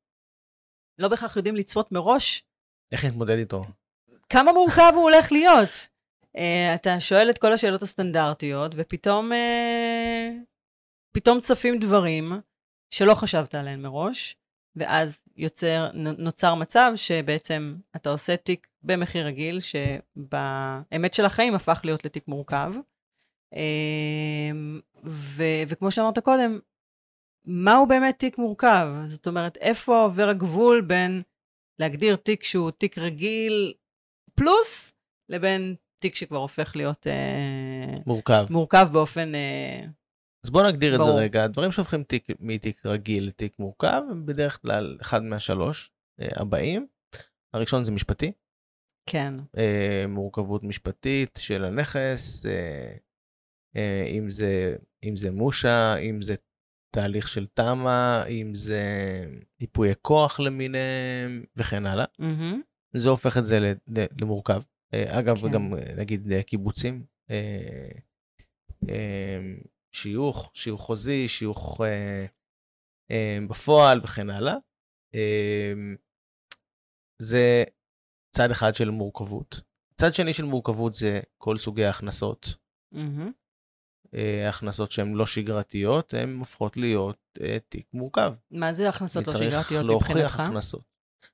לא בהכרח יודעים לצפות מראש איך נתמודד איתו? כמה מורכב הוא הולך להיות. Uh, אתה שואל את כל השאלות הסטנדרטיות, ופתאום uh, פתאום צפים דברים שלא חשבת עליהם מראש, ואז יוצר, נוצר מצב שבעצם אתה עושה תיק במחיר רגיל, שבאמת של החיים הפך להיות לתיק מורכב. Uh, ו, וכמו שאמרת קודם, מהו באמת תיק מורכב? זאת אומרת, איפה עובר הגבול בין להגדיר תיק שהוא תיק רגיל פלוס, לבין תיק שכבר הופך להיות אה, מורכב. מורכב באופן... אה, אז בואו נגדיר את זה ברור. רגע. הדברים שהופכים תיק מתיק רגיל לתיק מורכב הם בדרך כלל אחד מהשלוש אה, הבאים. הראשון זה משפטי, כן, אה, מורכבות משפטית של הנכס, אה, אה, אם זה אם זה מושה, אם זה תהליך של תמ"א, אם זה ייפויי כוח למיניהם וכן הלאה. מהמם, זה הופך את זה למורכב. אה, אגב, כן. גם אה, נגיד אה, קיבוצים, שיוך, שיוך חוזי, שיוך בפועל וכן הלאה. אה, זה צד אחד של מורכבות. צד שני של מורכבות זה כל סוגי ההכנסות. הכנסות שהן לא שגרתיות, הן הופכות להיות תיק מורכב. מה זה הכנסות לא צריך שגרתיות להוכיח מבחינתך? הכנסות.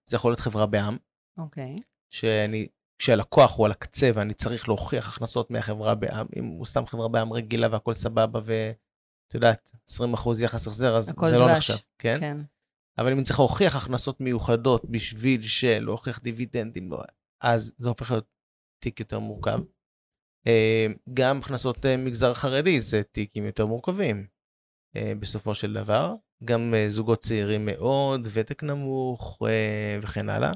זה יכול להיות חברה בע"מ, אוקיי, שאני, כשהלקוח הוא על הקצה ואני צריך להוכיח הכנסות מהחברה בע"מ, אם הוא סתם חברה בע"מ רגילה והכל סבבה ואת יודעת, 20% יחס החזר, אז זה לא נחשב, כן? כן, אבל אם אני צריך להוכיח הכנסות מיוחדות בשביל שלהוכיח דיבידנדים, לא, אז זה הופך להיות תיק יותר מורכב. אה, גם הכנסות אה, מגזר חרדי זה תיקים יותר מורכבים אה, בסופו של דבר. גם זוגות צעירים מאוד, ותק נמוך וכן הלאה.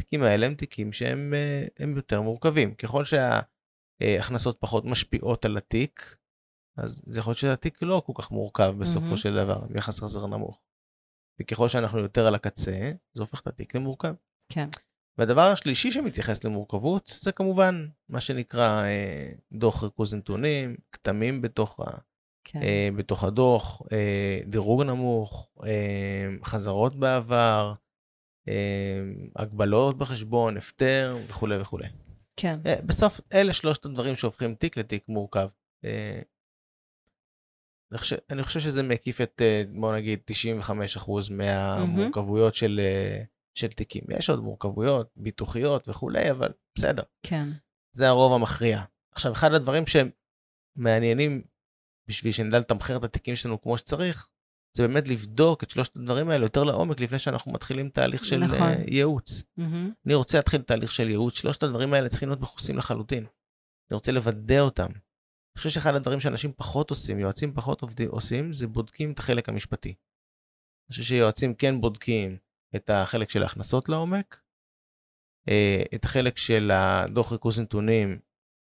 התיקים האלה הם תיקים שהם אה, יותר מורכבים. ככל שההכנסות פחות משפיעות על התיק, אז זה יכול להיות שהתיק לא כל כך מורכב בסופו מהמם. של דבר, יחס חזר נמוך. וככל שאנחנו יותר על הקצה, זה הופך את התיק למורכב. כן, והדבר השלישי שמתייחס למורכבות, זה כמובן מה שנקרא אה, דוח ריכוז נתונים, כתמים בתוך, ה, כן, אה, בתוך הדוח, אה, דירוג נמוך, אה, חזרות בעבר, הגבלות בחשבון, הפטר וכולי וכולי. כן, אה, בסוף אלה שלושת הדברים שהופכים תיק לתיק מורכב. אה, אני חושב, אני חושב שזה מקיף את, אה, בוא נגיד, 95% מהמורכבויות של, של תיקים. יש עוד מורכבויות, ביטוחיות וכולי, אבל בסדר, כן, זה הרוב המכריע. עכשיו, אחד הדברים שמעניינים בשביל שנדע לתמחר את התיקים שלנו כמו שצריך, זה באמת לבדוק את שלושת הדברים האלה יותר לעומק לפני שאנחנו מתחילים תהליך של נכון. אה, ייעוץ. מהמם. אני רוצה להתחיל תהליך של ייעוץ, שלושת הדברים האלה צריכים להיות מכוסים לחלוטין. אני רוצה לוודא אותם. אני חושב שאחד הדברים שאנשים פחות עושים, יועצים פחות עובדים, עושים, זה בודקים את החלק המשפטי. אני חושב שיועצים כן בודקים את החלק של ההכנסות לעומק, אה, את החלק של הדוח ריכוז נתונים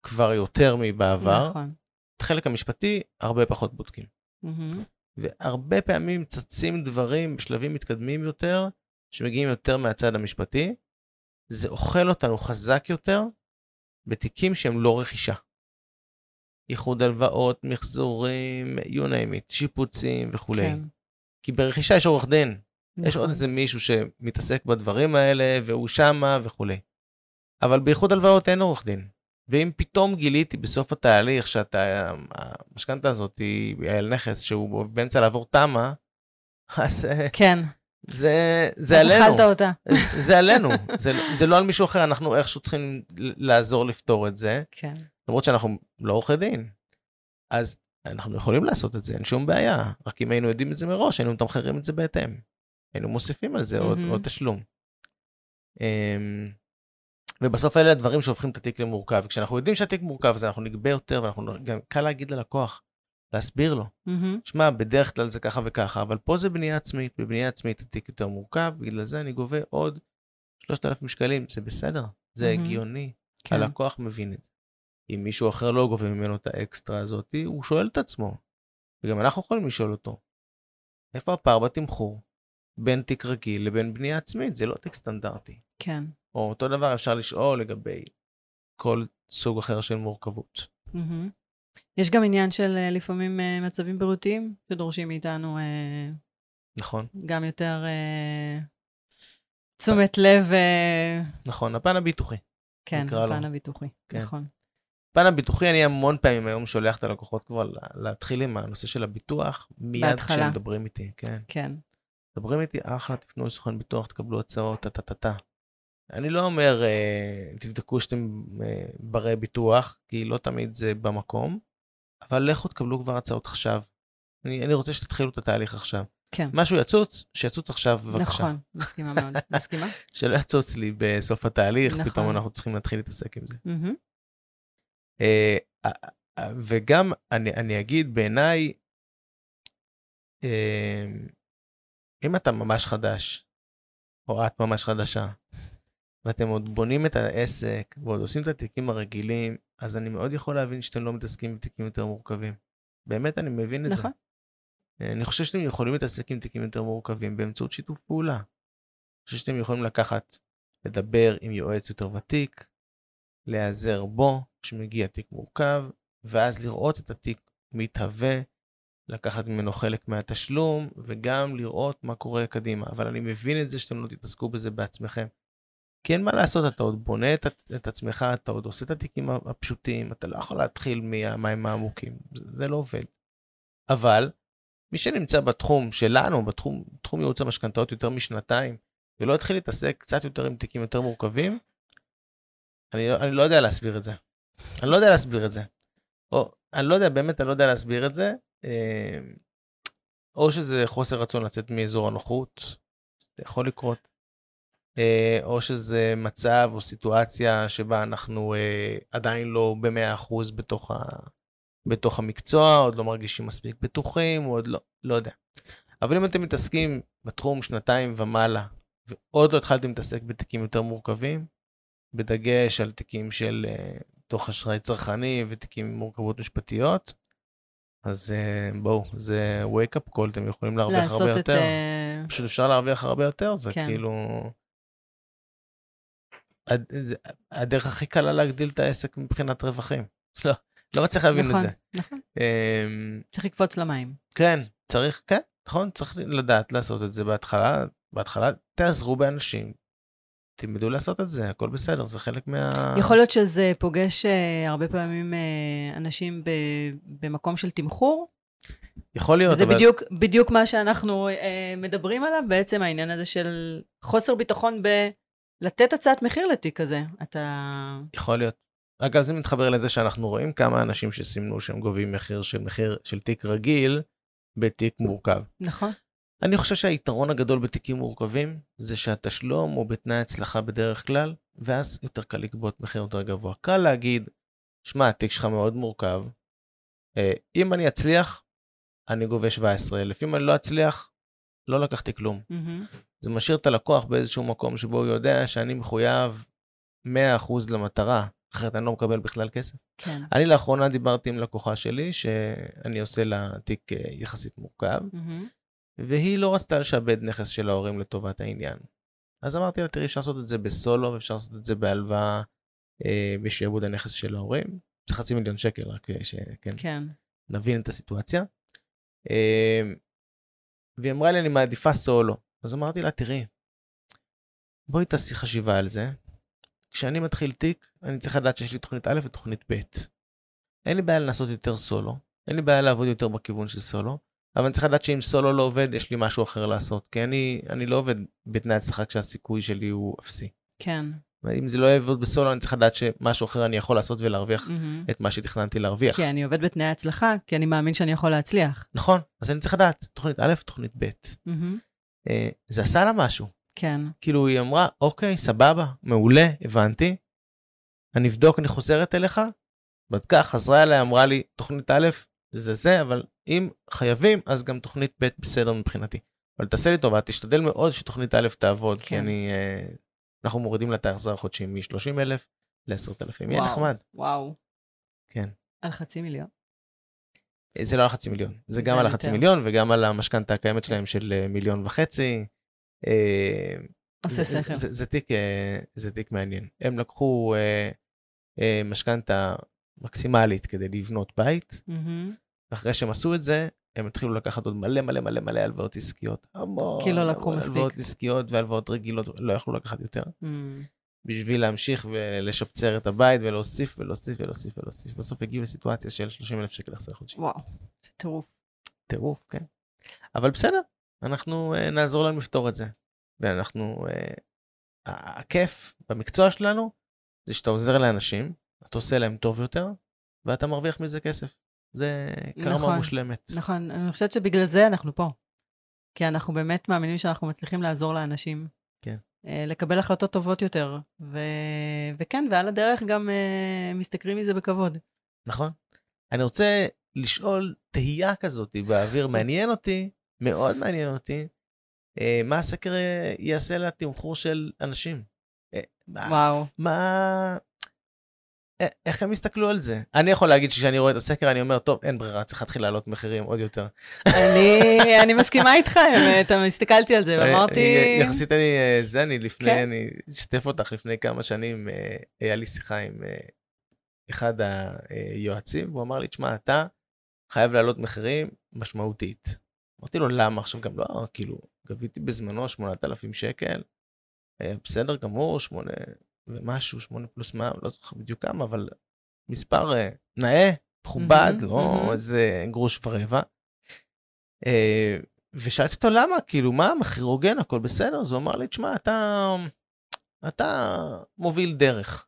כבר יותר מבעבר, נכון. את החלק המשפטי הרבה פחות בודקים. מהמם. והרבה פעמים צצים דברים בשלבים מתקדמים יותר, שמגיעים יותר מהצד המשפטי. זה אוכל אותנו חזק יותר בתיקים שהם לא רכישה. איחוד הלוואות, מחזורים, you name it, שיפוצים וכולי. כן. כי ברכישה יש עורך דין, יש נכון. עוד איזה מישהו שמתעסק בדברים האלה והוא שמה וכולי. אבל באיחוד הלוואות אין עורך דין. ואם פתאום גיליתי בסוף התהליך שאתה, המשכנתה הזאת היא על נכס שהוא באמצע לעבור תמ"א, אז כן. זה, זה אז עלינו. אכלת אותה. זה עלינו, זה, זה לא על מישהו אחר, אנחנו איכשהו צריכים לעזור לפתור את זה, כן. למרות שאנחנו לא עורכי דין. אז אנחנו יכולים לעשות את זה, אין שום בעיה, רק אם היינו יודעים את זה מראש, היינו מתמחרים את זה בהתאם. היינו מוסיפים על זה עוד. עוד תשלום. אמ, ובסוף אלה הדברים שהופכים את התיק למורכב. כשאנחנו יודעים שהתיק מורכב, אז אנחנו נגבה יותר, ואנחנו גם קל להגיד ללקוח, להסביר לו. מהמם. שמע, בדרך כלל זה ככה וככה, אבל פה זה בנייה עצמית, בבנייה עצמית התיק יותר מורכב, בגלל זה אני גובה עוד 3,000 שקלים, זה בסדר, זה מהמם. הגיוני, כן. הלקוח מבין את זה. אם מישהו אחר לא גובה ממנו את האקסטרה הזאת, הוא שואל את עצמו, וגם אנחנו יכולים לשאול אותו, איפה הפער בתמחור בין תיק רגיל לבין בנייה עצמית? זה לא תיק סטנדרטי. כן. או אותו דבר אפשר לשאול לגבי כל סוג אחר של מורכבות. יש גם עניין של אה, לפעמים אה, מצבים בריאותיים שדורשים מאיתנו אה, נכון, גם יותר תשומת לב, נכון, הפן הביטוחי. כן, נקרא לו. הפן הביטוחי, כן. נכון. בפן הביטוחי אני המון פעמים היום שולח את הלקוחות כבר לה- להתחיל עם הנושא של הביטוח מיד בהתחלה. כשהם מדברים איתי, כן. כן, מדברים איתי, אחלה, תפנו לסוכן ביטוח, תקבלו הצעות, טה-טה-טה-טה. אני לא אומר, אה, תבדקו שאתם אה, ברי ביטוח, כי לא תמיד זה במקום, אבל לכו תקבלו כבר הצעות עכשיו. אני, אני רוצה שתתחילו את התהליך עכשיו. כן. משהו יצוץ, שיצוץ עכשיו בבקשה. נכון, מסכימה מאוד. *laughs* מסכימה? שלא יצוץ לי בסוף התהליך, נכון. פתאום אנחנו צריכים להתחיל להתעסק עם זה. אה, וגם אני, אני אגיד בעיניי, אם אתה ממש חדש, או את ממש חדשה, ואתם עוד בונים את העסק ועוד עושים את התיקים הרגילים, אז אני מאוד יכול להבין שאתם לא מתעסקים בתיקים יותר מורכבים. באמת אני מבין את נכון. זה. אה, אני חושב שאתם יכולים להתעסק עם תיקים יותר מורכבים באמצעות שיתוף פעולה. אני חושב שאתם יכולים לקחת, לדבר עם יועץ יותר ותיק, להיעזר בו כשמגיע תיק מורכב, ואז לראות את התיק מתהווה, לקחת ממנו חלק מהתשלום, וגם לראות מה קורה קדימה. אבל אני מבין את זה שאתם לא תתעסקו בזה בעצמכם. כי אין מה לעשות, אתה עוד בונה את, את עצמך, אתה עוד עושה את התיקים הפשוטים, אתה לא יכול להתחיל מהמים העמוקים, זה, זה לא עובד. אבל מי שנמצא בתחום שלנו, בתחום, בתחום ייעוץ המשכנתאות יותר משנתיים, ולא התחיל להתעסק קצת יותר עם תיקים יותר מורכבים, אני, אני לא יודע להסביר את זה. אני לא יודע להסביר את זה. או, אני לא יודע, באמת, אני לא יודע להסביר את זה. אה, או שזה חוסר רצון לצאת מאזור הנוחות, זה יכול לקרות. אה, או שזה מצב או סיטואציה שבה אנחנו אה, עדיין לא ב-100% בתוך, ה, בתוך המקצוע, עוד לא מרגישים מספיק בטוחים, עוד לא, לא יודע. אבל אם אתם מתעסקים בתחום שנתיים ומעלה, ועוד לא התחלתם להתעסק בתיקים יותר מורכבים, בדגש על תיקים של uh, תוך אשראי צרכני ותיקים עם מורכבות משפטיות, אז בואו, זה wake up call, אתם יכולים להרוויח הרבה לעשות את... יותר. אה, פשוט אפשר להרוויח הרבה יותר, זה כן. כאילו... הד- זה- הדרך הכי קלה להגדיל את העסק מבחינת רווחים. לא, לא מצליח להבין את נכון, זה. נכון. אמ, צריך לקפוץ למים. כן, צריך, כן, נכון, צריך לדעת לעשות את זה בהתחלה. בהתחלה תעזרו באנשים, תלמדו לעשות את זה, הכל בסדר, זה חלק מה... יכול להיות שזה פוגש אה, הרבה פעמים אה, אנשים ב- במקום של תמחור, יכול להיות, וזה אבל... בדיוק, בדיוק מה שאנחנו אה, מדברים עליו, בעצם העניין הזה של חוסר ביטחון בלתת הצעת מחיר לתיק הזה. אתה... יכול להיות. אגב, זה מתחבר לזה שאנחנו רואים כמה אנשים שסימנו שהם גובים מחיר של מחיר של תיק רגיל, בתיק מורכב. נכון. אני חושב שהיתרון הגדול בתיקים מורכבים זה שהתשלום הוא בתנאי הצלחה בדרך כלל, ואז יותר קל לגבות מחיר יותר גבוה. קל להגיד, שמע, התיק שלך מאוד מורכב, אה, אם אני אצליח, אני גובה 17,000, אם אני לא אצליח, לא לקחתי כלום. Mm-hmm. זה משאיר את הלקוח באיזשהו מקום שבו הוא יודע שאני מחויב 100% למטרה, אחרת אני לא מקבל בכלל כסף. כן. אני לאחרונה דיברתי עם לקוחה שלי, שאני עושה לה תיק אה, יחסית מורכב, Mm-hmm. והיא לא רצתה לשעבד נכס של ההורים לטובת העניין. אז אמרתי לה, תראי, אפשר לעשות את זה בסולו, ואפשר לעשות את זה בהלוואה אה, בשעבוד הנכס של ההורים. זה חצי מיליון שקל, רק אה, שכן, כן. נבין את הסיטואציה. אה, והיא אמרה לי, אני מעדיפה סולו. אז אמרתי לה, תראי, בואי תעשי חשיבה על זה. כשאני מתחיל תיק, אני צריך לדעת שיש לי תוכנית א' ותוכנית ב'. אין לי בעיה לנסות יותר סולו, אין לי בעיה לעבוד יותר בכיוון של סולו, אבל אני צריך לדעת שאם סולו לא עובד, יש לי משהו אחר לעשות, כי אני, אני לא עובד בתנאי הצלחה כשהסיכוי שלי הוא אפסי. כן. אם זה לא יעבוד בסולו, אני צריך לדעת שמשהו אחר אני יכול לעשות ולהרוויח Mm-hmm. את מה שתכננתי להרוויח. כי אני עובד בתנאי הצלחה, כי אני מאמין שאני יכול להצליח. נכון, אז אני צריך לדעת, תוכנית א', תוכנית ב'. Mm-hmm. אה, זה עשה לה משהו. כן. כאילו היא אמרה, אוקיי, סבבה, מעולה, הבנתי. אני אבדוק, אני חוזרת אליך. בדקה, חזרה אליי, אמרה לי, תוכנית א', זה זה, אבל אם חייבים, אז גם תוכנית ב' בסדר מבחינתי. אבל תעשה לי טובה, תשתדל מאוד שתוכנית א' תעבוד, כי כן. אני... אה, אנחנו מורידים לה את ההחזר החודשי מ-30 אלף ל-10,000. יהיה. נחמד. וואו. כן. על חצי מיליון. זה לא על חצי מיליון, זה גם על החצי. מיליון וגם על המשכנתה הקיימת שלהם של אה, מיליון וחצי. אה, עושה זה- שכל. זה, זה, תיק, אה, זה תיק מעניין. הם לקחו משכנתה מקסימלית כדי לבנות בית, מהמם. ואחרי שהם עשו את זה, הם התחילו לקחת עוד מלא מלא מלא מלא הלוואות עסקיות. המון. כי לא לקחו מספיק. הלוואות עסקיות והלוואות רגילות, לא יכלו לקחת יותר, מהמם. בשביל להמשיך ולשפצר את הבית ולהוסיף ולהוסיף ולהוסיף ולהוסיף. בסוף הגיעו לסיטואציה של 30 אלף שקל החזר חודשי. וואו. זה טירוף. טירוף, כן. אבל בסדר, אנחנו uh, נעזור להם לפתור את זה. ואנחנו, uh, הכיף במקצוע שלנו זה שאתה עוזר לאנשים, אתה עושה להם טוב יותר, ואתה מרוויח מזה כסף. זה קרמה נכון, מושלמת. נכון, אני חושבת שבגלל זה אנחנו פה. כי אנחנו באמת מאמינים שאנחנו מצליחים לעזור לאנשים. כן. אה, לקבל החלטות טובות יותר. ו... וכן, ועל הדרך גם אה, משתכרים מזה בכבוד. נכון. אני רוצה לשאול תהייה כזאת באוויר, מעניין אותי, מאוד מעניין אותי, אה, מה הסקר יעשה לתמחור של אנשים. וואו. מה... איך הם יסתכלו על זה? אני יכול להגיד שכשאני רואה את הסקר אני אומר, טוב, אין ברירה, צריך להתחיל להעלות מחירים עוד יותר. אני, אני מסכימה איתך, האמת, הסתכלתי על זה ואמרתי... אה, אה, יחסית אני, אה, זה אני לפני, כן. אני אשתף אותך לפני כמה שנים, אה, היה לי שיחה עם אה, אחד היועצים, והוא אמר לי, תשמע, אתה חייב להעלות מחירים משמעותית. אמרתי לו, למה? עכשיו גם לא, כאילו, גביתי בזמנו 8,000 שקל, אה, בסדר גמור, 8 ומשהו, 8 פלוס מה, לא זוכר בדיוק כמה, אבל מספר אה, נאה, מכובד, לא. איזה גרוש ורבע. אה, ושאלתי אותו למה, כאילו, מה, מחיר הוגן, הכל בסדר? אז הוא אמר לי, תשמע, אתה, אתה מוביל דרך.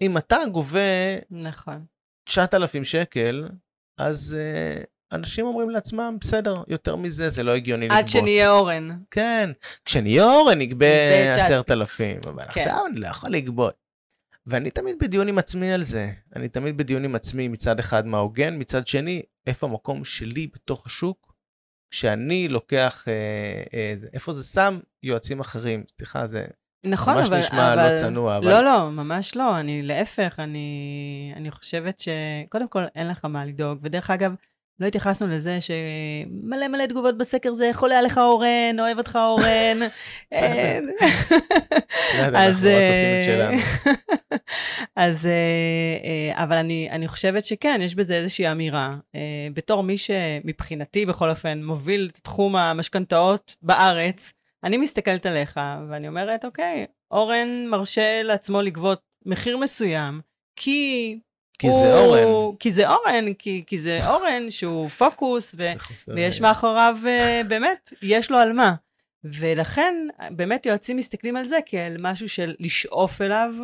אם אתה גובה נכון. 9,000 שקל, אז uh, אנשים אומרים לעצמם, בסדר, יותר מזה זה לא הגיוני לגבות. עד שנהיה אורן. כן, כשנהיה אורן נגבה תשע- 10,000, אבל כן. עכשיו אני לא יכול לגבות. ואני תמיד בדיון עם עצמי על זה. אני תמיד בדיון עם עצמי מצד אחד מה הוגן, מצד שני, איפה המקום שלי בתוך השוק, שאני לוקח, אה, אה, איפה זה שם יועצים אחרים. סליחה, זה נכון, ממש אבל... נשמע אבל... לא צנוע, אבל... לא, לא, ממש לא. אני להפך, אני, אני חושבת ש... קודם כל, אין לך מה לדאוג. ודרך אגב, לא התייחסנו לזה שמלא מלא תגובות בסקר זה חולה עליך אורן, אוהב אותך אורן. *laughs* את שלנו. *laughs* אז, אה, אה, אבל אני, אני חושבת שכן, יש בזה איזושהי אמירה. אה, בתור מי שמבחינתי, בכל אופן, מוביל את תחום המשכנתאות בארץ, אני מסתכלת עליך, ואני אומרת, אוקיי, אורן מרשה לעצמו לגבות מחיר מסוים, כי... כי זה אורן. כי זה אורן, כי, כי זה אורן שהוא פוקוס, ו, ויש מאחוריו, אה, באמת, יש לו על מה. ולכן, באמת יועצים מסתכלים על זה כעל משהו של לשאוף אליו,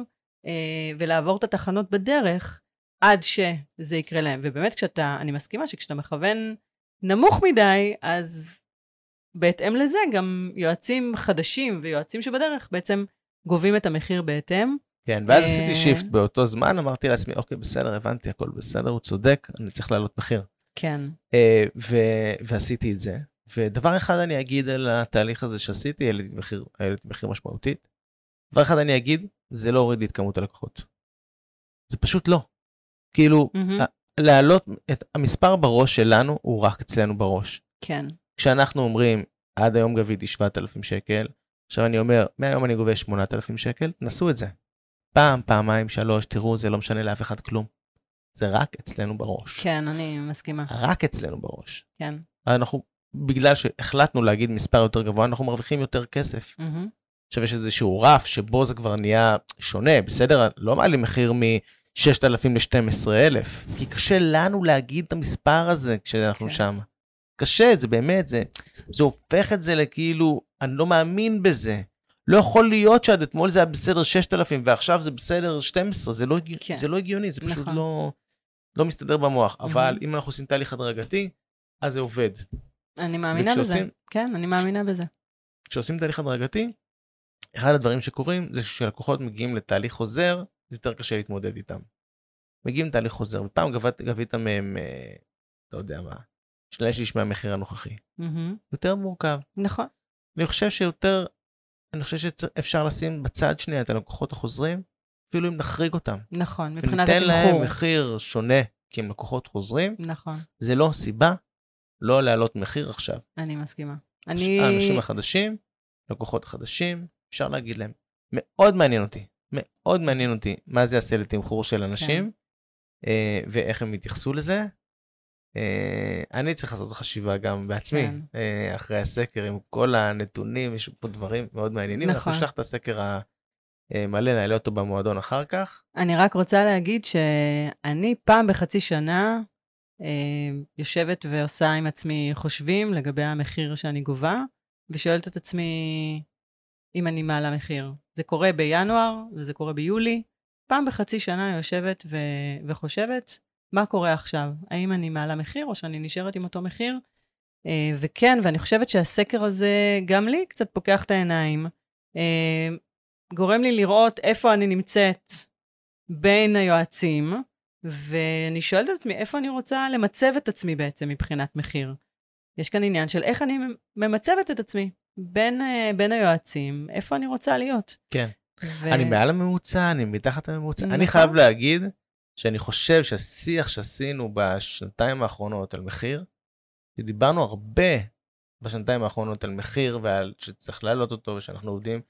אה, ולעבור את התחנות בדרך, עד שזה יקרה להם. ובאמת, כשאתה, אני מסכימה שכשאתה מכוון נמוך מדי, אז בהתאם לזה גם יועצים חדשים ויועצים שבדרך בעצם גובים את המחיר בהתאם. כן, ואז אה, עשיתי שיפט באותו זמן, אמרתי לעצמי, אוקיי, בסדר, הבנתי, הכל בסדר, הוא צודק, אני צריך להעלות מחיר. כן. אה, ו- ועשיתי את זה. ודבר אחד אני אגיד על התהליך הזה שעשיתי, העליתי מחיר, העליתי מחיר משמעותית. דבר אחד אני אגיד, זה לא הוריד לי את כמות הלקוחות. זה פשוט לא. כאילו. ה- להעלות את המספר בראש שלנו הוא רק אצלנו בראש. כן. כשאנחנו אומרים, עד היום גביתי 7,000 שקל, עכשיו אני אומר, מהיום אני גובה 8,000 שקל, תנסו את זה. פעם, פעמיים, שלוש, תראו, זה לא משנה לאף אחד כלום. זה רק אצלנו בראש. כן, אני מסכימה. רק אצלנו בראש. כן. אנחנו, בגלל שהחלטנו להגיד מספר יותר גבוה, אנחנו מרוויחים יותר כסף. מהמם. עכשיו יש איזשהו רף שבו זה כבר נהיה שונה, בסדר? לא מעלים מחיר מ-6,000 ל-12,000, כי קשה לנו להגיד את המספר הזה כשאנחנו כן. שם. קשה, זה באמת, זה, זה הופך את זה לכאילו, אני לא מאמין בזה. לא יכול להיות שעד אתמול זה היה בסדר 6,000 ועכשיו זה בסדר 12, זה לא, כן. זה לא הגיוני, זה פשוט נכון. לא, לא מסתדר במוח. אבל מהמם. אם אנחנו עושים תהליך הדרגתי, אז זה עובד. אני מאמינה בזה. וכשעושים- כן, אני מאמינה בזה. כשעושים תהליך הדרגתי, אחד הדברים שקורים זה שכשלקוחות מגיעים לתהליך חוזר, יותר קשה להתמודד איתם. מגיעים לתהליך חוזר, ופעם גבית, גבית מהם, אה, לא יודע מה, שני שליש מהמחיר הנוכחי. מהמם. יותר מורכב. נכון. אני חושב שיותר, אני חושב שאפשר לשים בצד שנייה את הלקוחות החוזרים, אפילו אם נחריג אותם. נכון, מבחינת וניתן להם התמחור. מחיר שונה כי הם לקוחות חוזרים, נכון, זה לא סיבה לא להעלות מחיר עכשיו. אני מסכימה. אני... האנשים החדשים, לקוחות חדשים, אפשר להגיד להם. מאוד מעניין אותי, מאוד מעניין אותי מה זה יעשה לתמחור של אנשים, אה, ואיך הם יתייחסו לזה. אה, אני צריך לעשות חשיבה גם בעצמי, כן. אה, אחרי הסקר עם כל הנתונים, יש פה דברים מאוד מעניינים. אנחנו נכון. נשלח את הסקר המלא, נעלה אותו במועדון אחר כך. אני רק רוצה להגיד שאני פעם בחצי שנה אה, יושבת ועושה עם עצמי חושבים לגבי המחיר שאני גובה, ושואלת את עצמי אם אני מעלה מחיר. זה קורה בינואר וזה קורה ביולי. פעם בחצי שנה יושבת ו- וחושבת מה קורה עכשיו. האם אני מעלה מחיר או שאני נשארת עם אותו מחיר? אה, וכן, ואני חושבת שהסקר הזה גם לי קצת פוקח את העיניים. אה, גורם לי לראות איפה אני נמצאת בין היועצים, ואני שואלת את עצמי איפה אני רוצה למצב את עצמי בעצם מבחינת מחיר. יש כאן עניין של איך אני ממצבת את עצמי בין, אה, בין היועצים, איפה אני רוצה להיות. כן. ו... אני מעל הממוצע, אני מתחת הממוצע. אני נכון. חייב להגיד שאני חושב שהשיח שעשינו בשנתיים האחרונות על מחיר, דיברנו הרבה בשנתיים האחרונות על מחיר ועל שצריך להעלות אותו ושאנחנו עובדים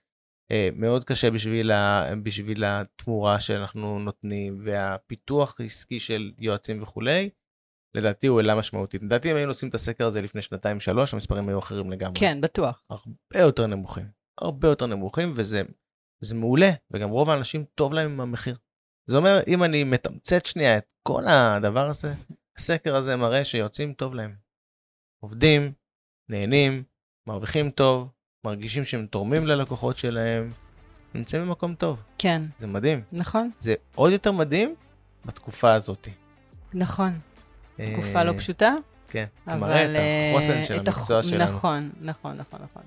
אה, מאוד קשה בשביל, ה, בשביל התמורה שאנחנו נותנים והפיתוח העסקי של יועצים וכולי. לדעתי הוא העלה משמעותית. לדעתי אם היינו עושים את הסקר הזה לפני שנתיים שלוש המספרים היו אחרים לגמרי. כן, בטוח. הרבה יותר נמוכים. הרבה יותר נמוכים וזה, וזה מעולה וגם רוב האנשים טוב להם עם המחיר. זה אומר אם אני מתמצת שנייה את כל הדבר הזה, הסקר הזה מראה שיועצים טוב להם. עובדים, נהנים, מרוויחים טוב, מרגישים שהם תורמים ללקוחות שלהם, נמצאים במקום טוב. כן, זה מדהים. נכון, זה עוד יותר מדהים בתקופה הזאת. נכון. תקופה אה, לא פשוטה, כן, זה. מראה את אה, החוסן של את הח- המקצוע שלנו. נכון, נכון, נכון, נכון.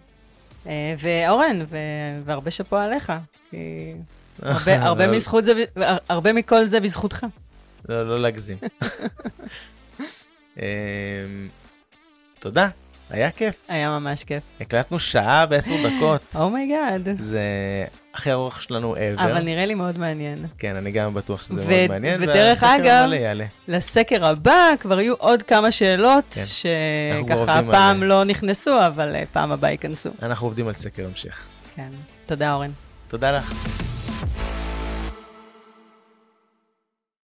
אה, ואורן, ו... והרבה שאפו עליך. הרבה, *laughs* הרבה, לא- מזכות זה, הרבה מכל זה בזכותך. לא, לא להגזים. *laughs* אמ, תודה, היה כיף. היה ממש כיף. הקלטנו שעה ועשר דקות. *laughs* oh my god. זה הכי ארוך שלנו ever. אבל נראה לי מאוד מעניין. כן, אני גם בטוח שזה ו- מאוד מעניין. ודרך אגב, יעלה. לסקר הבא כבר יהיו עוד כמה שאלות, כן. שככה הפעם. לא נכנסו, אבל אה, פעם הבאה ייכנסו. אנחנו עובדים על סקר המשך. כן. תודה, אורן. תודה לך.